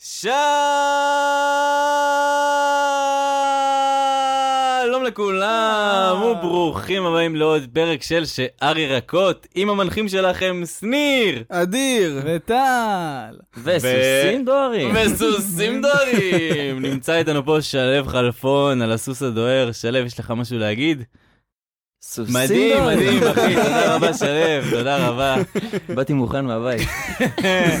שלום לכולם, וברוכים הבאים לעוד פרק של שאר ירקות עם המנחים שלכם שניר אדיר! וטל! וסוסים דוהרים. וסוסים דוהרים. נמצא איתנו פה שלו חלפון על הסוס הדוהר. שלו, יש לך משהו להגיד? סוסים מדהים. מדהים, אחי, תודה רבה שלו, תודה רבה. באתי מוכן מהבית.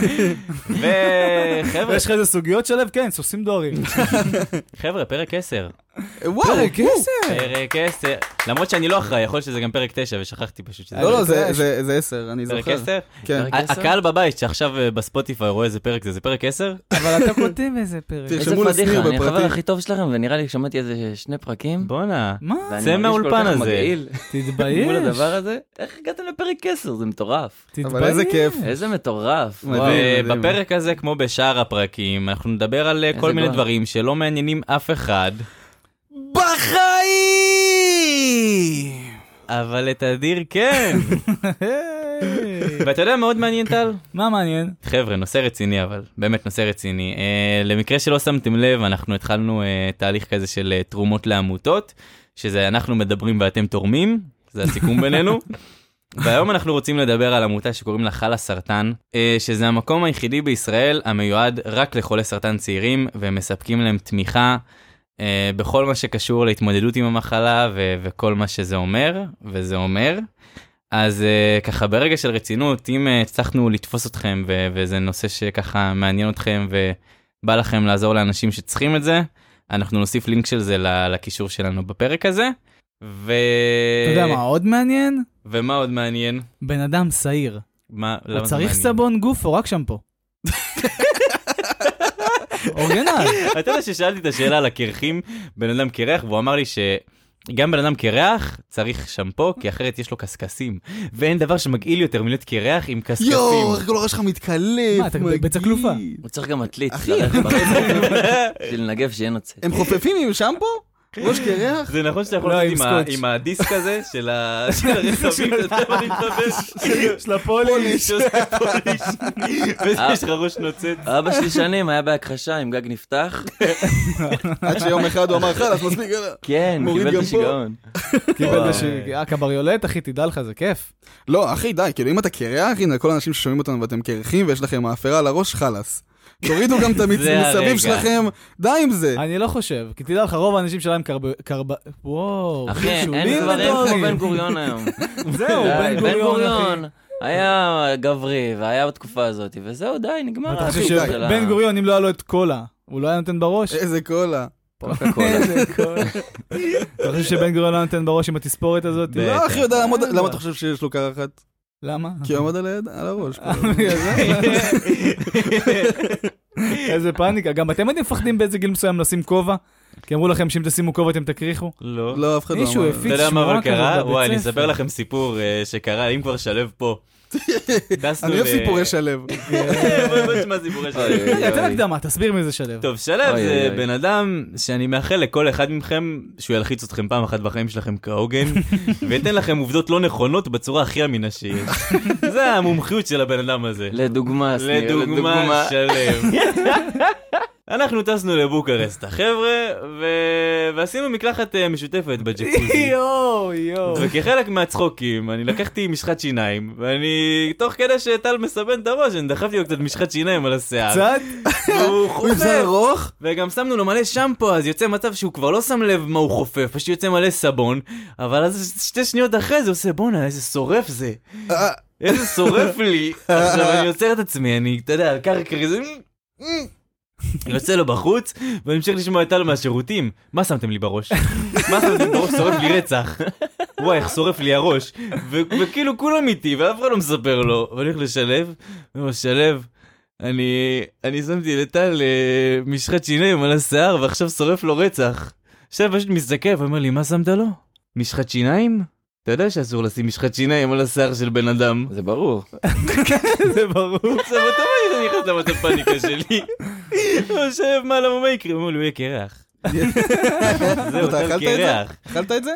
וחבר'ה, יש לך איזה סוגיות שלו? כן, סוסים דוהרים. חבר'ה, פרק 10. וואו! פרק עשר! פרק 10. למרות שאני לא אחראי, יכול להיות שזה גם פרק 9 ושכחתי פשוט שזה לא, לא, אה, זה- יש- זה זה עשר, אני פרק זוכר. 10. כן. פרק עשר? הקהל בבית שעכשיו אה, בספוטיפיי רואה איזה פרק זה, זה פרק 10? אבל אתה כותב איזה פרק. תרשמו איזה לשניר פדיחה, אני החבר. הכי טוב שלכם, ונראה לי שמעתי איזה שני פרקים. בואנה. צא מהאולפן הזה. תתבייש. מול הדבר הזה. איך הגעתם לפרק 10? זה מטורף. תתבייש. אבל איזה כיף. איזה מטורף. ובפרק הזה, כמו בשאר הפרקים, אנחנו נדבר על אה, כל מיני. דברים שלא מעניינים אף אחד! אבל את אדיר כן. ואתה יודע מאוד מעניין טל? מה מעניין? חבר'ה, נושא רציני אבל, באמת נושא רציני. אה, למקרה שלא שמתם לב, אנחנו התחלנו אה, תהליך כזה של אה, תרומות לעמותות, שזה אנחנו מדברים ואתם תורמים, זה הסיכום בינינו. והיום אנחנו רוצים לדבר על עמותה שקוראים לה חלה סרטן, שזה המקום היחידי בישראל המיועד רק לחולי סרטן צעירים, והם מספקים להם תמיכה בכל מה שקשור להתמודדות עם המחלה ו- וכל מה שזה אומר, וזה אומר. אז uh, ככה ברגע של רצינות, אם uh, הצלחנו לתפוס אתכם ו- וזה נושא שככה מעניין אתכם ובא לכם לעזור לאנשים שצריכים את זה, אנחנו נוסיף לינק של זה לקישור שלנו בפרק הזה. ו... אתה יודע מה עוד מעניין? ומה עוד מעניין? בן אדם שעיר. מה, למה הוא זה צריך מעניין? סבון גוף או רק שמפו? אורגנל. אתה יודע ששאלתי את השאלה על הקרחים, בן אדם קרח, והוא אמר לי ש... גם בן אדם קרח צריך שמפו, כי אחרת יש לו קשקשים. ואין דבר שמגעיל יותר מלהיות קרח עם קשקשים. יואו, איך כל הראש שלך מתקלף, מה, אתה בביצה כלופה? מגעיל. הוא צריך גם עתלית. אחי, בשביל לנגב שיהיה נוצץ. הם חופפים עם שמפו? ראש קרח? זה נכון שאתה יכול לא, לעשות עם הדיסק הזה של הרכבים, אתה יודע מה אני מתכוון? של הפוליש. שעושה פוליש. וזה יש לך ראש נוצץ. אבא שלי שנים היה בהכחשה עם גג נפתח. עד שיום אחד הוא אמר חלאס, מספיק, יאללה. כן, קיבל את. השיגעון. קיבל. איזה ש- אה, קבריולט, אחי, תדע לך, זה כיף. לא, אחי, די, כאילו אם אתה קרח, הנה, כל האנשים ששומעים אותנו ואתם קרחים ויש לכם מאפרה על הראש, חלאס. תורידו גם את המצ- זה הרגע. מסביב שלכם, די עם זה. אני לא חושב, כי תדע לך, רוב האנשים שלהם קרב... קרב... וואו, אחי, אין כבר אין כמו. בן גוריון היום. זהו, בן גוריון, היה גברי והיה בתקופה הזאת, וזהו, די, נגמר. אתה חושב שבן גוריון, אם לא היה לו את קולה, הוא לא היה נותן בראש? איזה קולה. אתה חושב שבן גוריון לא נותן בראש עם התספורת הזאת? לא, אחי, יודע למה אתה חושב שיש לו קרחת? למה? כי הוא עמד על היד, על הראש. בגלל זה? איזה פאניקה. גם אתם הייתם מפחדים באיזה גיל מסוים לשים כובע? כי אמרו לכם שאם תשימו כובע אתם תקריחו? לא. לא, אף אחד לא מישהו אמר. הפיץ אתה יודע מה אבל שמועה כזאת קרה? בבית וואי, אני ספר. אספר לכם סיפור אה, שקרה, אם כבר שלו פה. אני אוהב סיפורי שלו. נשמע סיפורי שלו. אוי, תן. הקדמה, תסביר מי זה שלו. טוב, שלו זה. בן אדם שאני מאחל לכל אחד מכם שהוא ילחיץ אתכם פעם אחת בחיים שלכם כהוגן, וייתן לכם עובדות לא נכונות בצורה הכי אמינה שיש. זה המומחיות של הבן אדם הזה. לדוגמה, לדוגמה שלם. אנחנו טסנו לבוקרסט, החבר'ה, ו- ועשינו מקלחת אה, משותפת בג'קוזי. יואו, יואו. וכחלק מהצחוקים, אני לקחתי משחת שיניים, ואני, תוך כדי שטל מסבן את הראש, אני דחפתי לו קצת משחת שיניים על השיער. קצת? והוא הוא עם חופף. שיער ארוך? וגם שמנו לו מלא שמפו, אז יוצא מצב שהוא כבר לא שם לב מה הוא חופף, פשוט יוצא מלא סבון, אבל אז שתי שניות אחרי זה עושה בואנה איזה שורף זה, אה, איזה שורף לי. עכשיו אני עוצר את עצמי, אני, אתה יודע, ככה כזה, יוצא לו בחוץ, ואני ממשיך לשמוע את טל מהשירותים. מה שמתם לי בראש? מה שמתם לי בראש? שורף לי רצח. וואי, איך שורף לי הראש. וכאילו כולם איתי, ואף אחד לא מספר לו. הולך לשלב, אני אומר, שלב, אני, אני שמתי לטל אה, משחת שיניים על השיער, ועכשיו שורף לו רצח. עכשיו פשוט מסתכל ואומר לי, מה שמת לו? משחת שיניים? אתה יודע שאסור לשים משחת שיניים על השיער של בן אדם. זה ברור. זה ברור. עכשיו אתה מה אני נכנס למצב פאניקה שלי? הוא יושב מה למה מה יקרה? הוא אומר לי הוא יהיה קרח. זהו, אתה אכלת את זה? אכלת את זה?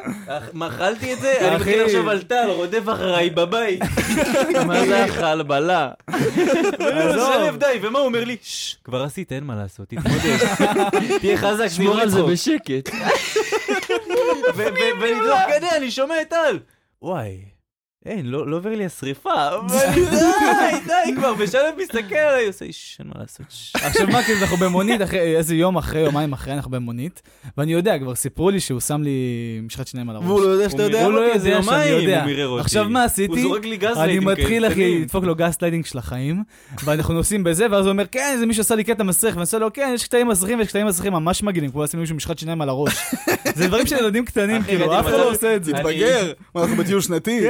אכלתי את זה? אני. מתחיל עכשיו על טל, רודף אחריי בבית. מה זה אכל, בלה? עזוב. שלב די, ומה הוא אומר לי? ששש, כבר עשית, אין מה לעשות, תתמודד. תהיה חזק, שמור על זה. בשקט. ו- ו- ותוך כדי אני שומע את טל. וואי, אין, לא לא עובר לי השריפה. ואני, די, די כבר, ושלב מסתכל עליי, עושה, "ששש, אין מה לעשות. ששש." עכשיו מה, כאילו, אנחנו במונית, אחרי- איזה יום אחרי, יומיים אחרי, אנחנו במונית, ואני יודע, כבר סיפרו לי שהוא שם לי משחת שיניים על הראש. והוא לא יודע שאתה יודע? הוא לא יודע שאני יודע. עכשיו מה הוא עשיתי? זורק לי גז אני לייטים מתחיל, אחי. לדפוק לו גס ליידינג של החיים, ואנחנו נוסעים בזה, ואז הוא אומר, כן, איזה מישהו עשה לי קטע מסריח, ואני עושה לו, כן, יש קטעים מסריחים, ויש קטעים מסריחים ממש מגעילים, כמו לשים למישהו משחת שיניים על הראש. זה דברים של ילדים קטנים, כאילו, אף אחד לא עושה את זה. תתבגר. מה, אנחנו בטיול שנתי?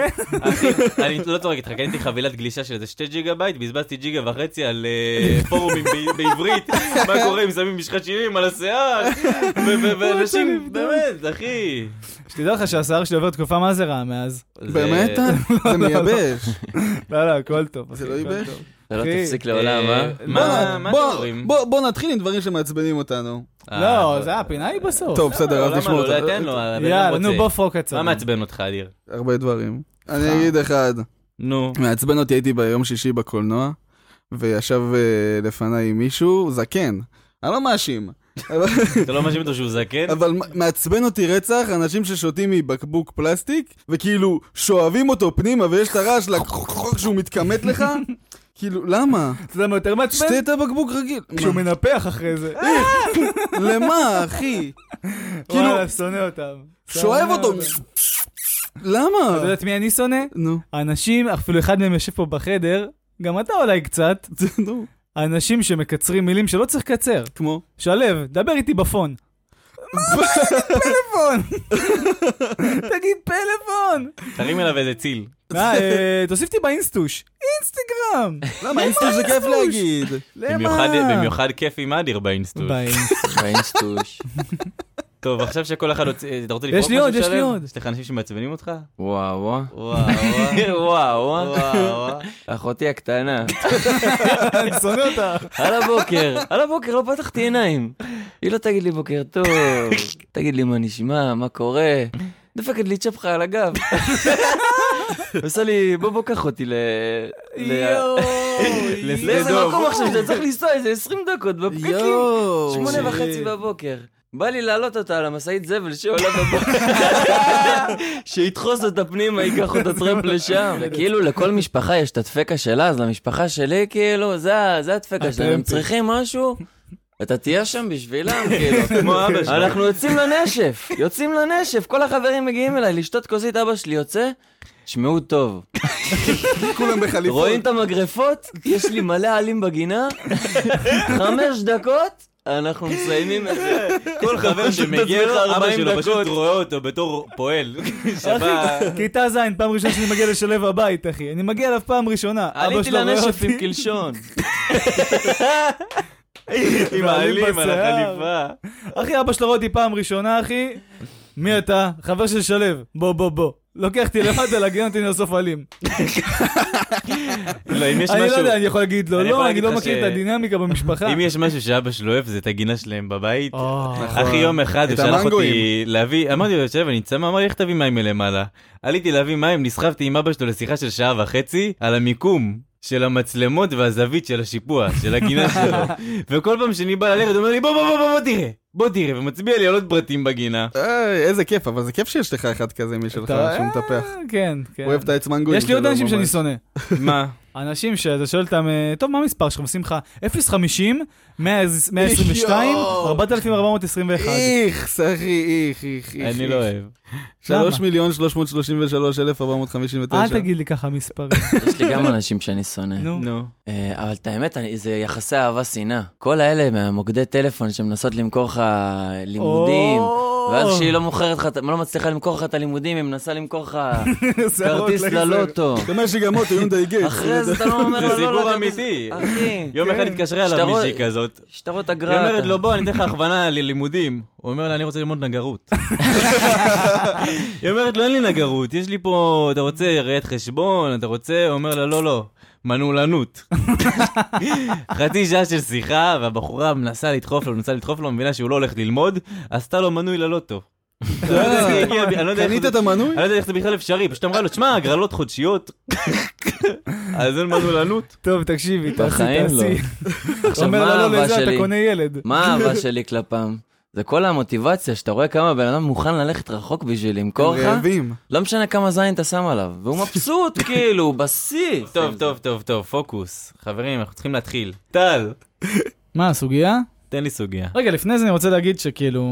אחי, אני לא צוחק איתך, קניתי חבילת גלישה של איזה שתי ג'יגה בייט, בזבזתי ג'יגה וחצי על אה, פורומים בעברית, מה קורה אם שמים משחת שירים על השיער, ואנשים, באמת, אחי. שתדע לך שהשיער שלי עובר תקופה מה זה רע מאז. באמת? זה מייבש. לא, לא, הכל טוב. זה לא ייבש? אתה לא תפסיק לעולם, אה? מה מה אתם בוא- אומרים? בוא- נתחיל עם דברים שמעצבנים אותנו. לא, זה הפינה היא בסוף. טוב, בסדר, אז נשמור לא? אותה. יאללה, נו. בוא פרוק קצר. מה מעצבן אותך, אדיר? הרבה דברים. אני אגיד אחד. נו. מעצבן אותי, הייתי ביום שישי בקולנוע, וישב אה, לפניי מישהו, זקן. אני לא מאשים. אתה לא מאשים אותו שהוא זקן? אבל מעצבן אותי רצח אנשים ששותים מבקבוק פלסטיק, וכאילו שואבים אותו פנימה ויש את הרעש לה- שהוא מתכמת לך. כאילו, למה? אתה יודע מה יותר מעצבן? שתה את הבקבוק רגיל. כשהוא? מנפח אחרי זה. למה, אחי? כאילו, וואלה, שונא אותם. שואב אותו. למה? אתה יודע את מי אני שונא? נו, אנשים, אפילו אחד מהם יושב פה בחדר, גם אתה אולי קצת, נו, אנשים שמקצרים מילים שלא צריך לקצר. כמו. שלו, דבר איתי בפון. מה פלאפון? תגיד פלאפון. תרים אליו איזה ציל. אה, אה, תוסיף אותי באינסטוש. אינסטגרם. למה? אינסטוש זה כיף להגיד. למה? במיוחד כיף עם אדיר באינסטוש. באינסטוש. טוב, עכשיו שכל אחד רוצה... אתה רוצה יש לפרוק לי משהו עוד, יש לי שלם? עוד. יש לך אנשים שמעצבנים אותך? וואו, וואו. וואו, וואו. וואו, וואו, וואו. אחותי הקטנה. אני שונא אותך. על הבוקר, על הבוקר לא פתחתי עיניים. היא לא תגיד לי בוקר טוב, תגיד לי מה נשמע, מה קורה. דופקת לי צ'פחה על הגב. עושה לי, בוא בוא קח אותי ל... לאיזה. מקום עכשיו שאתה צריך לנסוע איזה 20 דקות בפקקים. יואו. שמונה וחצי בבוקר. בא לי להעלות אותה על המשאית זבל שעולה בבוקר. שידחוס אותה פנימה, ייקח אותה טרמפ לשם. כאילו לכל משפחה יש את הדפקה שלה, אז למשפחה שלי כאילו, זה הדפקה שלהם. הם. צריכים משהו, אתה תהיה שם בשבילם, כאילו. כמו אבא שלו. אנחנו יוצאים לנשף, יוצאים לנשף, כל החברים מגיעים אליי לשתות כוסית, אבא שלי יוצא, שמעו טוב. כולם בחליפות. רואים את המגרפות? יש לי מלא עלים בגינה, חמש דקות, אנחנו מסיימים את זה. כל חבר שמגיע לו, אבא 40 שלו פשוט. רואה אותו בתור פועל. שבא... כיתה ז', פעם ראשונה שאני מגיע לשלב הבית, אחי. אני מגיע אליו פעם ראשונה. אבא עליתי לנשף. עם קלשון. עם העלים על. החליפה. אחי, אבא שלו רואה אותי פעם ראשונה, אחי. מי אתה? חבר של שלו. בוא, בוא, בוא. לוקח אותי למטה להגיע אותי לאסוף עלים. לא, אם יש אני לא משהו... יודע, אני יכול להגיד לו, לא, אני לא לך מכיר את הדינמיקה במשפחה. אם יש משהו שאבא שלו אוהב, זה את הגינה שלהם בבית. או, אחי, יום אחד הוא שלח אותי. להביא, אמרתי לו, שב, אני צמא, אמר לי, איך תביא מים מלמעלה? עליתי להביא מים, נסחבתי עם אבא שלו לשיחה של שעה וחצי על המיקום של המצלמות והזווית של השיפוע, של הגינה שלו. וכל פעם שאני בא ללכת, הוא אומר לי, בוא, בוא, בוא, בוא תראה, בוא תראה, ומצביע לי על עוד פרטים בגינה. איי, איזה כיף, אבל זה כיף שיש לך אחד כזה משלך שהוא מטפח. אה, כן, כן. אוהב את העץ מנגויים יש לי עוד אנשים שאני. שונא. מה? אנשים שאתה שואל אותם, אה, טוב, מה המספר שלך? עושים לך 050, 122, יואו. 4421. איכס, אחי, איך, איך, איך. אני לא אוהב. שלוש מיליון שלוש מאות שלושים ושלוש אלף ארבע מאות חמישים ותשע. אל תגיד לי ככה מספרים. יש לי גם אנשים שאני שונא. נו. נו. אה, אבל את האמת, זה יחסי אהבה-שנאה. כל האלה מהמוקדי טלפון שמנסות למכור לך לימודים. ואז כשהיא לא מוכרת לך, לא מצליחה למכור לך את הלימודים, היא מנסה למכור לך כרטיס. ללוטו. אתה אומר שגם אותו יונדאי גייטס. אחרי זה אתה לא אומר זה לו, לא, סיפור לא, אמיתי. אחי, יום אחד כן. התקשרה אליו מישהי כזאת. שטרות היא אגרה. אומרת אתה- לו, בוא, אני אתן לך הכוונה ללימודים. הוא אומר לה, אני רוצה ללמוד נגרות. היא אומרת לו, אין לי נגרות, יש לי פה, אתה רוצה ראיית חשבון, אתה רוצה? הוא אומר לה, לא, לא. מנעולנות. חצי שעה של שיחה, והבחורה מנסה לדחוף לו, מנסה לדחוף לו, מבינה שהוא לא הולך ללמוד, עשתה לו מנוי ללוטו. לא לא קנית את המנוי? אני לא יודע איך זה בכלל אפשרי, פשוט אמרה לו, תשמע, הגרלות חודשיות. אז אין מנעולנות. טוב, תקשיבי, תעשי, לא. תעשי. עכשיו, אומר מה לא, לזה אתה שלי? קונה ילד. מה האהבה שלי כלפם? זה כל המוטיבציה, שאתה רואה כמה בן אדם מוכן ללכת רחוק בשביל למכור לך, רעבים. לא משנה כמה זין אתה שם עליו, והוא מבסוט, כאילו, הוא בשיא. טוב, טוב, טוב, טוב, פוקוס. חברים, אנחנו צריכים להתחיל. טל, מה, הסוגיה? תן לי סוגיה. רגע, לפני זה אני רוצה להגיד שכאילו...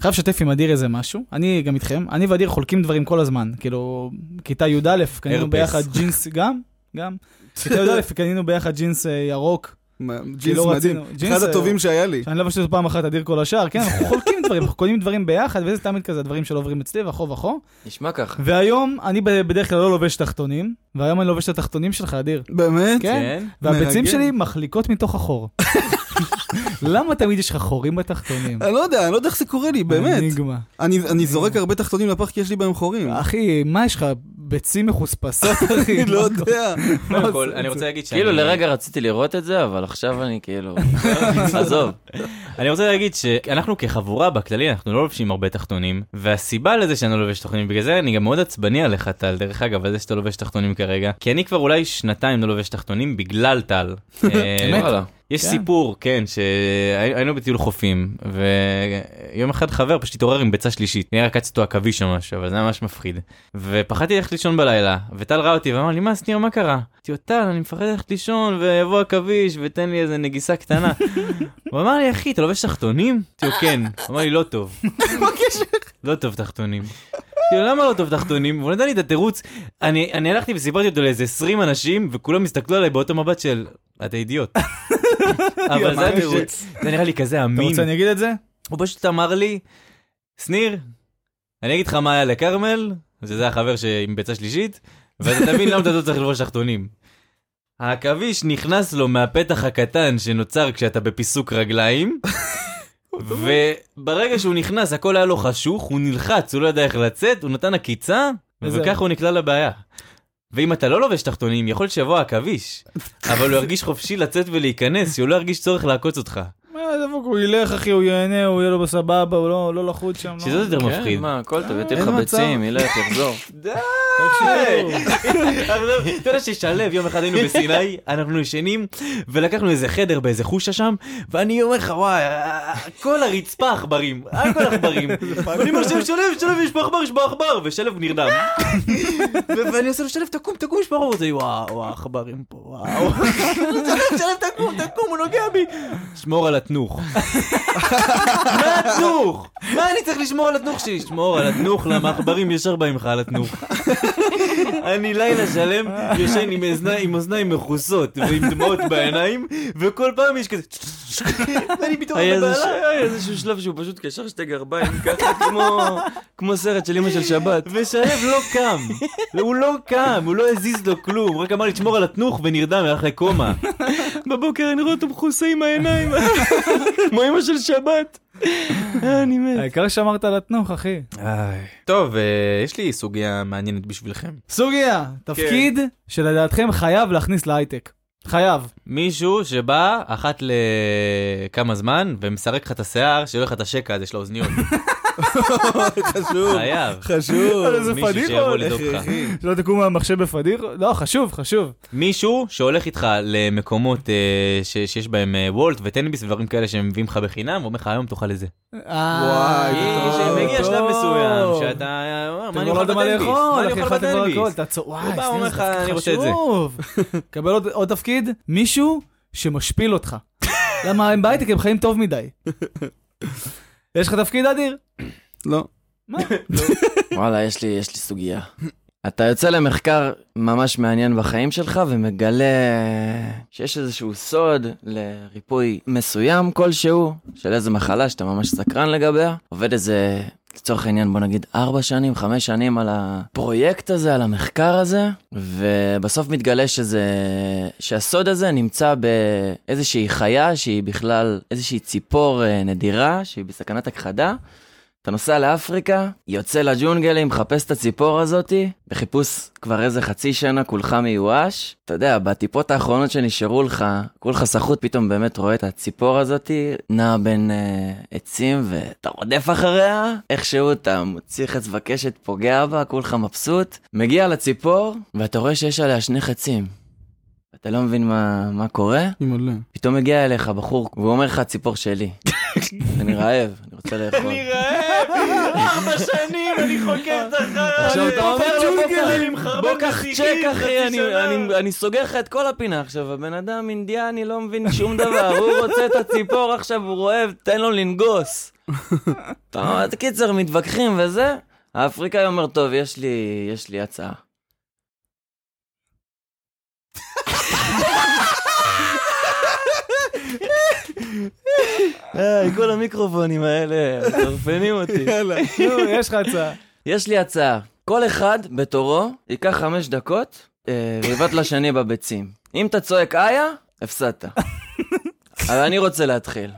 חייב לשתף עם אדיר איזה משהו. אני גם איתכם. אני ואדיר חולקים דברים כל הזמן. כאילו, כיתה י"א קנינו. ביחד ג'ינס, גם, גם. כיתה י"א קנינו ביחד ג'ינס אה, ירוק. ג'ינס לא מדהים. ג'ינס, אחד אה, הטובים שהיה לי. שאני לבשתי אותו פעם אחת, אדיר כל השאר. כן, אנחנו חולקים דברים, אנחנו קונים דברים ביחד, וזה תמיד כזה דברים שלא עוברים אצלי, וכו וכו. נשמע ככה. והיום, אני בדרך כלל לא לובש תחתונים, והיום אני לובש את התחתונים שלך, אדיר. באמת? כן? והביצים מרגל. שלי מחליקות מתוך החור. למה תמיד יש לך חורים בתחתונים? אני לא יודע, אני לא יודע איך זה קורה לי, באמת. אניגמה. אני אני זורק הרבה תחתונים לפח כי יש לי בהם חורים. אחי, מה יש לך? ביצים מחוספסות, אחי? אני לא יודע. קודם כל, אני רוצה להגיד שאני... כאילו, לרגע רציתי לראות את זה, אבל עכשיו אני כאילו... עזוב. אני רוצה להגיד שאנחנו כחבורה בכללי, אנחנו לא לובשים הרבה תחתונים, והסיבה לזה שאני לא לובש תחתונים, בגלל זה אני גם מאוד עצבני עליך, טל, דרך אגב, על זה שאתה לובש תחתונים כרגע, כי אני כבר אולי שנתיים לא לובש תחתונים בגלל טל. אה, אמת? יש כן. סיפור, כן, שהיינו בטיול חופים, ויום אחד חבר פשוט התעורר עם ביצה שלישית, נראה קץ איתו עכביש או משהו, אבל זה ממש מפחיד. ופחדתי ללכת לישון בלילה, וטל ראה אותי ואמר לי, מה, שניר, מה קרה? אמרתי לו, טל, אני מפחד ללכת לישון, ויבוא עכביש, ותן לי איזה נגיסה קטנה. הוא אמר לי, אחי, אתה לובש תחתונים? אמרתי לו, כן. אמר לי, לא טוב. לא טוב תחתונים. כאילו, למה לא טוב תחתונים? והוא נתן לי את התירוץ. אני אני הלכתי וסיפרתי אותו לאיזה 20 אנשים, וכולם הסתכלו עליי באותו מבט של, אתה אידיוט. אבל זה התירוץ? זה נראה לי כזה אתה אמין. רוצה אני אגיד את זה? הוא פשוט אמר לי, שניר, אני אגיד לך מה היה לכרמל, שזה החבר עם ביצה שלישית, ואתה תבין למה אתה לא צריך לבוא תחתונים. העכביש נכנס לו מהפתח הקטן שנוצר כשאתה בפיסוק רגליים, וברגע שהוא נכנס הכל היה לו חשוך, הוא נלחץ, הוא לא ידע איך לצאת, הוא נתן עקיצה. וככה הוא נקלע לבעיה. ואם אתה לא לובש תחתונים, יכול שיבוא העכביש, אבל הוא ירגיש חופשי לצאת ולהיכנס, שהוא לא ירגיש צורך לעקוץ אותך. דפוק, הוא ילך, אחי, הוא ייהנה, הוא יהיה לו בסבבה, הוא לא- לא לחוץ שם. לא- שזה יותר כן, מפחיד. מה, הכל טוב, יתיר אין לך. ביצים, ילך, יחזור. אתה יודע ששלו, יום אחד היינו בסיני, אנחנו ישנים, ולקחנו איזה חדר באיזה חושה שם, ואני אומר לך, וואי, כל הרצפה עכברים, הכל עכברים. ואני אומר, שלו, שלו, שלו, יש פה עכבר, יש פה עכבר, ושלו נרדם. ואני עושה לו, שלו, תקום, תקום, יש פה עכבר, וואו, וואו, עכברים פה, וואו. שלו, תקום, תקום, הוא נוגע בי. שמור על התנוך. מה התנוך? מה אני צריך לשמור על התנוך שלי? לשמור על התנוך, למה עכברים ישר באים לך על התנוך. אני לילה שלם ישן עם אוזני- עם אוזניים מכוסות ועם דמעות בעיניים, וכל פעם יש כזה... ואני פתאום. ש- היה איזשהו שלב שהוא פשוט קשר שתי גרביים, ככה כמו- כמו סרט של אמא של שבת. ושלו לא קם, הוא לא קם, הוא לא הזיז לו כלום, הוא רק אמר לי תשמור על התנוך ונרדם, הלך לקומה. בבוקר אני רואה אותו מכוסה עם העיניים, כמו אמא של שבת. אה, אני מת. העיקר שמרת על התנוך, אחי. טוב, אה, יש לי סוגיה מעניינת בשבילכם. סוגיה, תפקיד שלדעתכם חייב להכניס להייטק. חייב. מישהו שבא אחת לכמה זמן ומסרק לך את השיער, שיהיה לך את השקע הזה של האוזניות. חשוב. חייב. חשוב. אבל זה מישהו פדיחות. שלא תקום מהמחשב בפדיח? לא, חשוב, חשוב. מישהו שהולך איתך למקומות אה, שיש בהם אה, וולט וטנביס ודברים כאלה שהם מביאים לך בחינם, ואומר לך היום תאכל את זה. וואי, טוב, שמגיע שלב. מסוים שאתה אה, אומר, מה אני אוכל יודעים מה בטנביס? לאכול, מה אני אוכל? תעצור, וואי, זה. חשוב. קבל עוד- עוד תפקיד, מישהו שמשפיל אותך. למה הם בהייטק, הם חיים טוב מדי. יש לך תפקיד אדיר? לא. מה? וואלה, יש לי, יש לי סוגיה. אתה יוצא למחקר ממש מעניין בחיים שלך ומגלה שיש איזשהו סוד לריפוי מסוים כלשהו, של איזה מחלה שאתה ממש סקרן לגביה. עובד איזה, לצורך העניין בוא נגיד ארבע שנים, חמש שנים על הפרויקט הזה, על המחקר הזה, ובסוף מתגלה שזה, שהסוד הזה נמצא באיזושהי חיה שהיא בכלל איזושהי ציפור אה, נדירה, שהיא בסכנת הכחדה. אתה נוסע לאפריקה, יוצא לג'ונגלים, מחפש את הציפור הזאתי, בחיפוש כבר איזה חצי שנה, כולך מיואש. אתה יודע, בטיפות האחרונות שנשארו לך, כולך סחוט, פתאום באמת רואה את הציפור הזאתי, נע בין אה, עצים, ואתה רודף אחריה, איכשהו אתה מוציא חץ וקשת, פוגע בה, כולך מבסוט. מגיע לציפור, ואתה רואה שיש עליה שני חצים. אתה לא מבין מה, מה קורה, אימא'לה. פתאום מגיע אליך בחור, והוא אומר לך, הציפור שלי. אני רעב, אני רוצה לאכול. רעב, ארבע שנים אני חוקר את החרא. עכשיו אתה אומר לו, בוא אני קח- צ'ק אחי, אני-. אני- אני סוגר לך את כל הפינה עכשיו, הבן אדם אינדיאני לא מבין שום דבר, הוא רוצה את הציפור עכשיו, הוא רועב, תן לו לנגוס. אתה אומר, קיצר, מתווכחים וזה, האפריקאי אומר, טוב, יש לי, יש לי הצעה. כל המיקרופונים האלה, מטרפנים אותי. יאללה. נו, יש לך הצעה. יש לי הצעה. כל אחד בתורו ייקח חמש דקות אה, ויבעט לשני בביצים. אם אתה צועק איה, הפסדת. אבל אני רוצה להתחיל.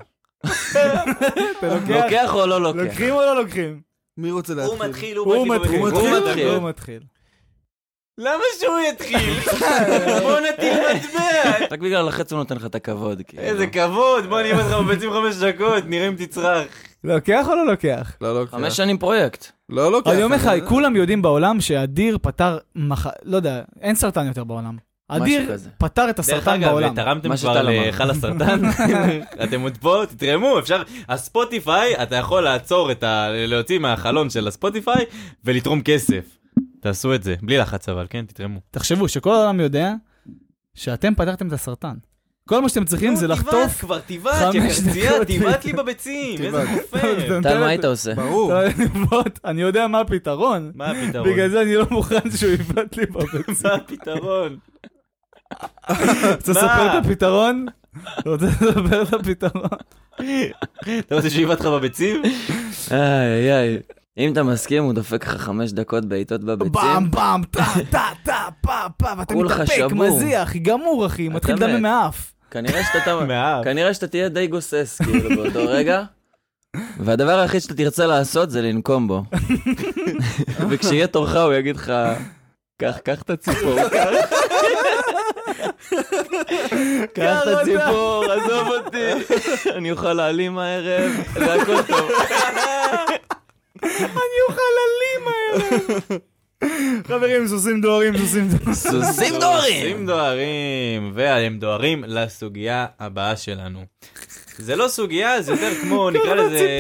לוקח? או לא לוקח? לוקחים או לא לוקחים? מי רוצה להתחיל? הוא מתחיל, הוא. מתחיל. הוא מתחיל. למה שהוא יתחיל? בוא נטיל מטבע. רק בגלל החץ הוא נותן לך את הכבוד. כאילו. איזה כבוד, בוא אני אותך בביצים חמש דקות, נראה אם תצרח. לוקח או לא לוקח? לא לוקח. חמש שנים פרויקט. לא לוקח. אני אומר לך, כולם יודעים בעולם שאדיר פתר, מח... לא יודע, אין סרטן יותר בעולם. אדיר. פתר את דרך הסרטן אגב, בעולם. תרמתם מה כבר שטל אמר. להיכל הסרטן? אתם עוד פה? תתרמו, אפשר... הספוטיפיי, אתה יכול לעצור את ה... להוציא מהחלון של הספוטיפיי ולתרום כסף. תעשו את זה, בלי לחץ אבל, כן? תתרמו. תחשבו שכל העולם יודע שאתם פתרתם את הסרטן. כל מה שאתם צריכים זה לחטוף... כבר תיבט, חמש יא קרצייה, דקות. תיבט לי בביצים, איזה. חופר. טל, מה היית עושה? ברור. אני יודע מה הפתרון. מה הפתרון? בגלל זה אני לא מוכן שהוא יבעט לי בביצים. מה הפתרון? רוצה לספר את הפתרון? רוצה לספר את הפתרון? אתה רוצה שהוא יבעט לך בביצים? איי איי. אם אתה מסכים, הוא דופק לך חמש דקות בעיטות בביצים. באם באם טה טה טה פה פה ואתה מתאפק. מזיח, גמור אחי, מתחיל מת. לדמם מהאף. כנראה שאתה... תהיה די גוסס, כאילו, באותו רגע. והדבר היחיד שאתה תרצה לעשות זה לנקום בו. וכשיהיה תורך הוא יגיד לך, קח, קח את הציפור, קח. קח את הציפור, עזוב אותי, אני אוכל להעלים הערב, והכל טוב. אני אוכל עלים הערב. חברים, סוסים דוהרים, סוסים דוהרים. סוסים דוהרים! סוסים דוהרים, והם דוהרים לסוגיה הבאה שלנו. זה לא סוגיה, זה יותר כמו, נקרא לזה...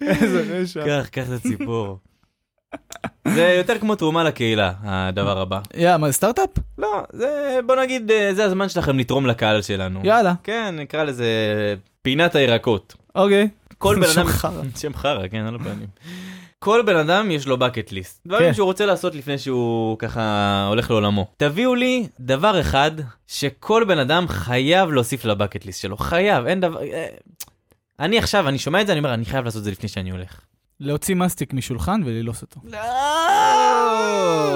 איזה רשע. קח, קח את הציפור. זה יותר כמו תרומה לקהילה, הדבר הבא. יא, מה זה סטארט-אפ? לא, זה, בוא נגיד, אה, זה הזמן שלכם לתרום לקהל שלנו. יאללה, כן, נקרא לזה פינת הירקות. אוקיי. כל בן שם אדם... חרא. שם חרא, כן, על הפנים. כל בן אדם יש לו bucket list. דברים כן. שהוא רוצה לעשות לפני שהוא ככה הולך לעולמו. תביאו לי דבר אחד שכל בן אדם חייב להוסיף לבקט ליסט שלו. חייב, אין דבר... אה, אני עכשיו, אני שומע את זה, אני אומר, אני חייב לעשות את זה לפני שאני הולך. להוציא מסטיק משולחן וללעוס אותו. לא!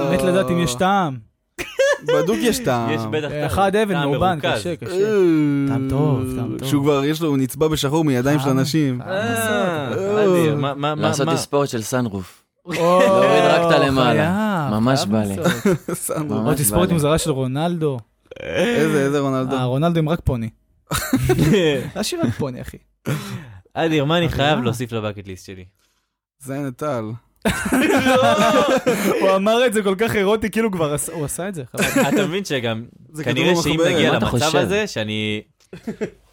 באמת לדעת אם יש טעם. בדוק יש טעם. יש בטח טעם. אחד אבן מאובן. קשה, קשה. אה, טעם טוב, טעם טוב. שהוא כבר, יש לו, הוא נצבע בשחור מידיים של טעם. אנשים. אה, אה. לעשות? תספורת של סנרוף. להוריד רק את הלמעלה. ממש בא לי. או תספורת. מוזרה של רונלדו. איזה, איזה רונלדו. אה, רונלדו עם רק פוני. השאיר רק פוני, אחי. אדיר, מה אני חייב אה. להוסיף לבקט ליסט שלי? זין טל. הוא אמר את זה כל כך אירוטי, כאילו כבר הוא עשה את זה. אתה מבין שגם, כנראה שאם. נגיע למצב? הזה, שאני...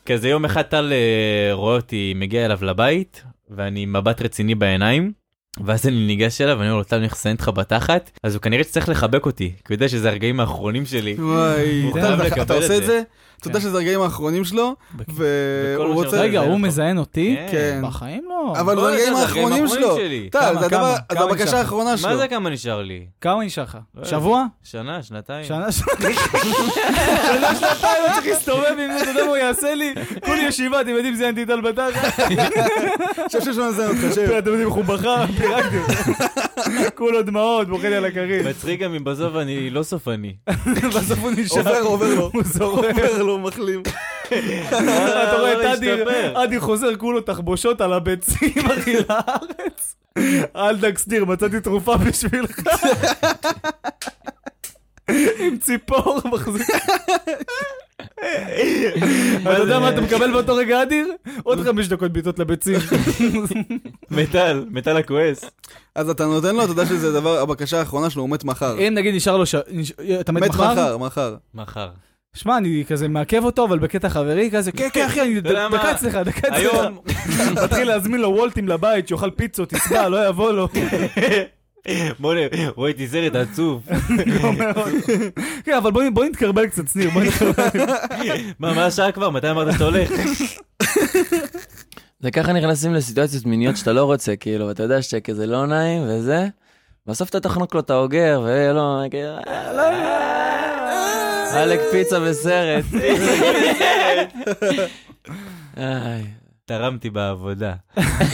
כזה יום אחד טל אה, רואה אותי מגיע אליו לבית, ואני מבט רציני בעיניים, ואז אני ניגש אליו ואני אומר לו, טל, אני הולך לסיים אותך בתחת, אז הוא כנראה שצריך לחבק אותי, כי הוא יודע שזה הרגעים האחרונים שלי. וואי, אתה- עושה את זה. אתה יודע כן. שזה הרגעים האחרונים שלו, והוא רוצה... רגע, הוא. מזיין אותי? כן. בחיים לא. אבל לא זה הרגעים האחרונים שלו. טל, זה הבקשה? האחרונה שלו. מה זה כמה נשאר לי? כמה נשאר לך? לא. שבוע? שנה, שנתיים? שנה, שנה, שנה, שנתיים, לא צריך להסתובב עם זה, אתה יודע מה הוא יעשה לי? כולי ישיבה, אתם יודעים, זיינתי את אלבטחה. אני חושב שיש לנו לזה אותך, שב. אתם יודעים איך הוא בכה? פירקתי אותו. כולו דמעות, בוכה לי על הכרית. מצחיק גם אם בסוף אני לא סופני. בסוף הוא נשאר. עובר, עובר לו. הוא זורק. עובר לו, מחלים. אתה רואה לא את אדיר, להשתפר. אדיר חוזר כולו תחבושות על הביצים, אחי, לארץ. אל תקסטיר, מצאתי תרופה בשבילך. עם ציפור מחזיק. אתה יודע מה אתה מקבל באותו רגע, אדיר? עוד חמש דקות בעיטות לביצים. מטל, מטל הכועס. אז אתה נותן לו, אתה יודע שזה דבר, הבקשה האחרונה שלו, הוא מת מחר. אם נגיד נשאר לו ש... אתה מת מת מחר? מחר, מחר. שמע, אני כזה מעכב אותו, אבל בקטע חברי כזה, כן, כן, אחי, אני? דקה אצלך, דקה אצלך. היום, מתחיל להזמין לו וולטים לבית, שיאכל פיצות, יצבע, לא יבוא לו. בוא נראה, רואה איתי סרט עצוב. כן, אבל בוא נתקרבל קצת, שניר, בוא נתקרבל. מה, מה השעה כבר? מתי אמרת שאתה הולך? זה ככה נכנסים לסיטואציות מיניות שאתה לא רוצה, כאילו, ואתה יודע שכזה לא נעים וזה, בסוף אתה תחנוק לו את האוגר, ולא, כאילו, אה, לא, עלק פיצה וסרט. תרמתי בעבודה.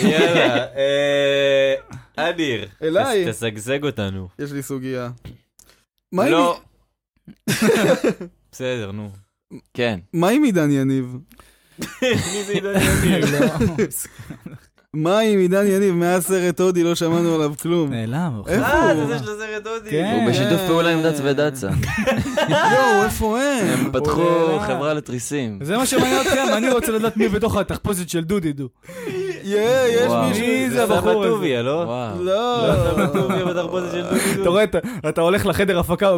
יאללה, אה, אדיר. אליי. תשגשג אותנו. יש לי סוגיה. מה עם- לא. בסדר, נו. כן. מה עם עידן יניב? מי זה עידן יניב? מה עם עידן יניב? מאז סרט הודי לא שמענו עליו כלום. נעלם. איפה אה, הוא? זה זה של הסרט הודי. כן. הוא בשיתוף פעולה עם דץ ודצה. יואו, איפה הם? הם פתחו חברה לתריסים. זה מה שמעניין אתכם, אני רוצה לדעת מי בתוך התחפושת של דודי דו. יש. מישהו. מי זה זה הבחור הזה? טוביה, לא? לא. סבא טוביה בתחפושת של דודי דו. אתה רואה, אתה- הולך לחדר הפקה,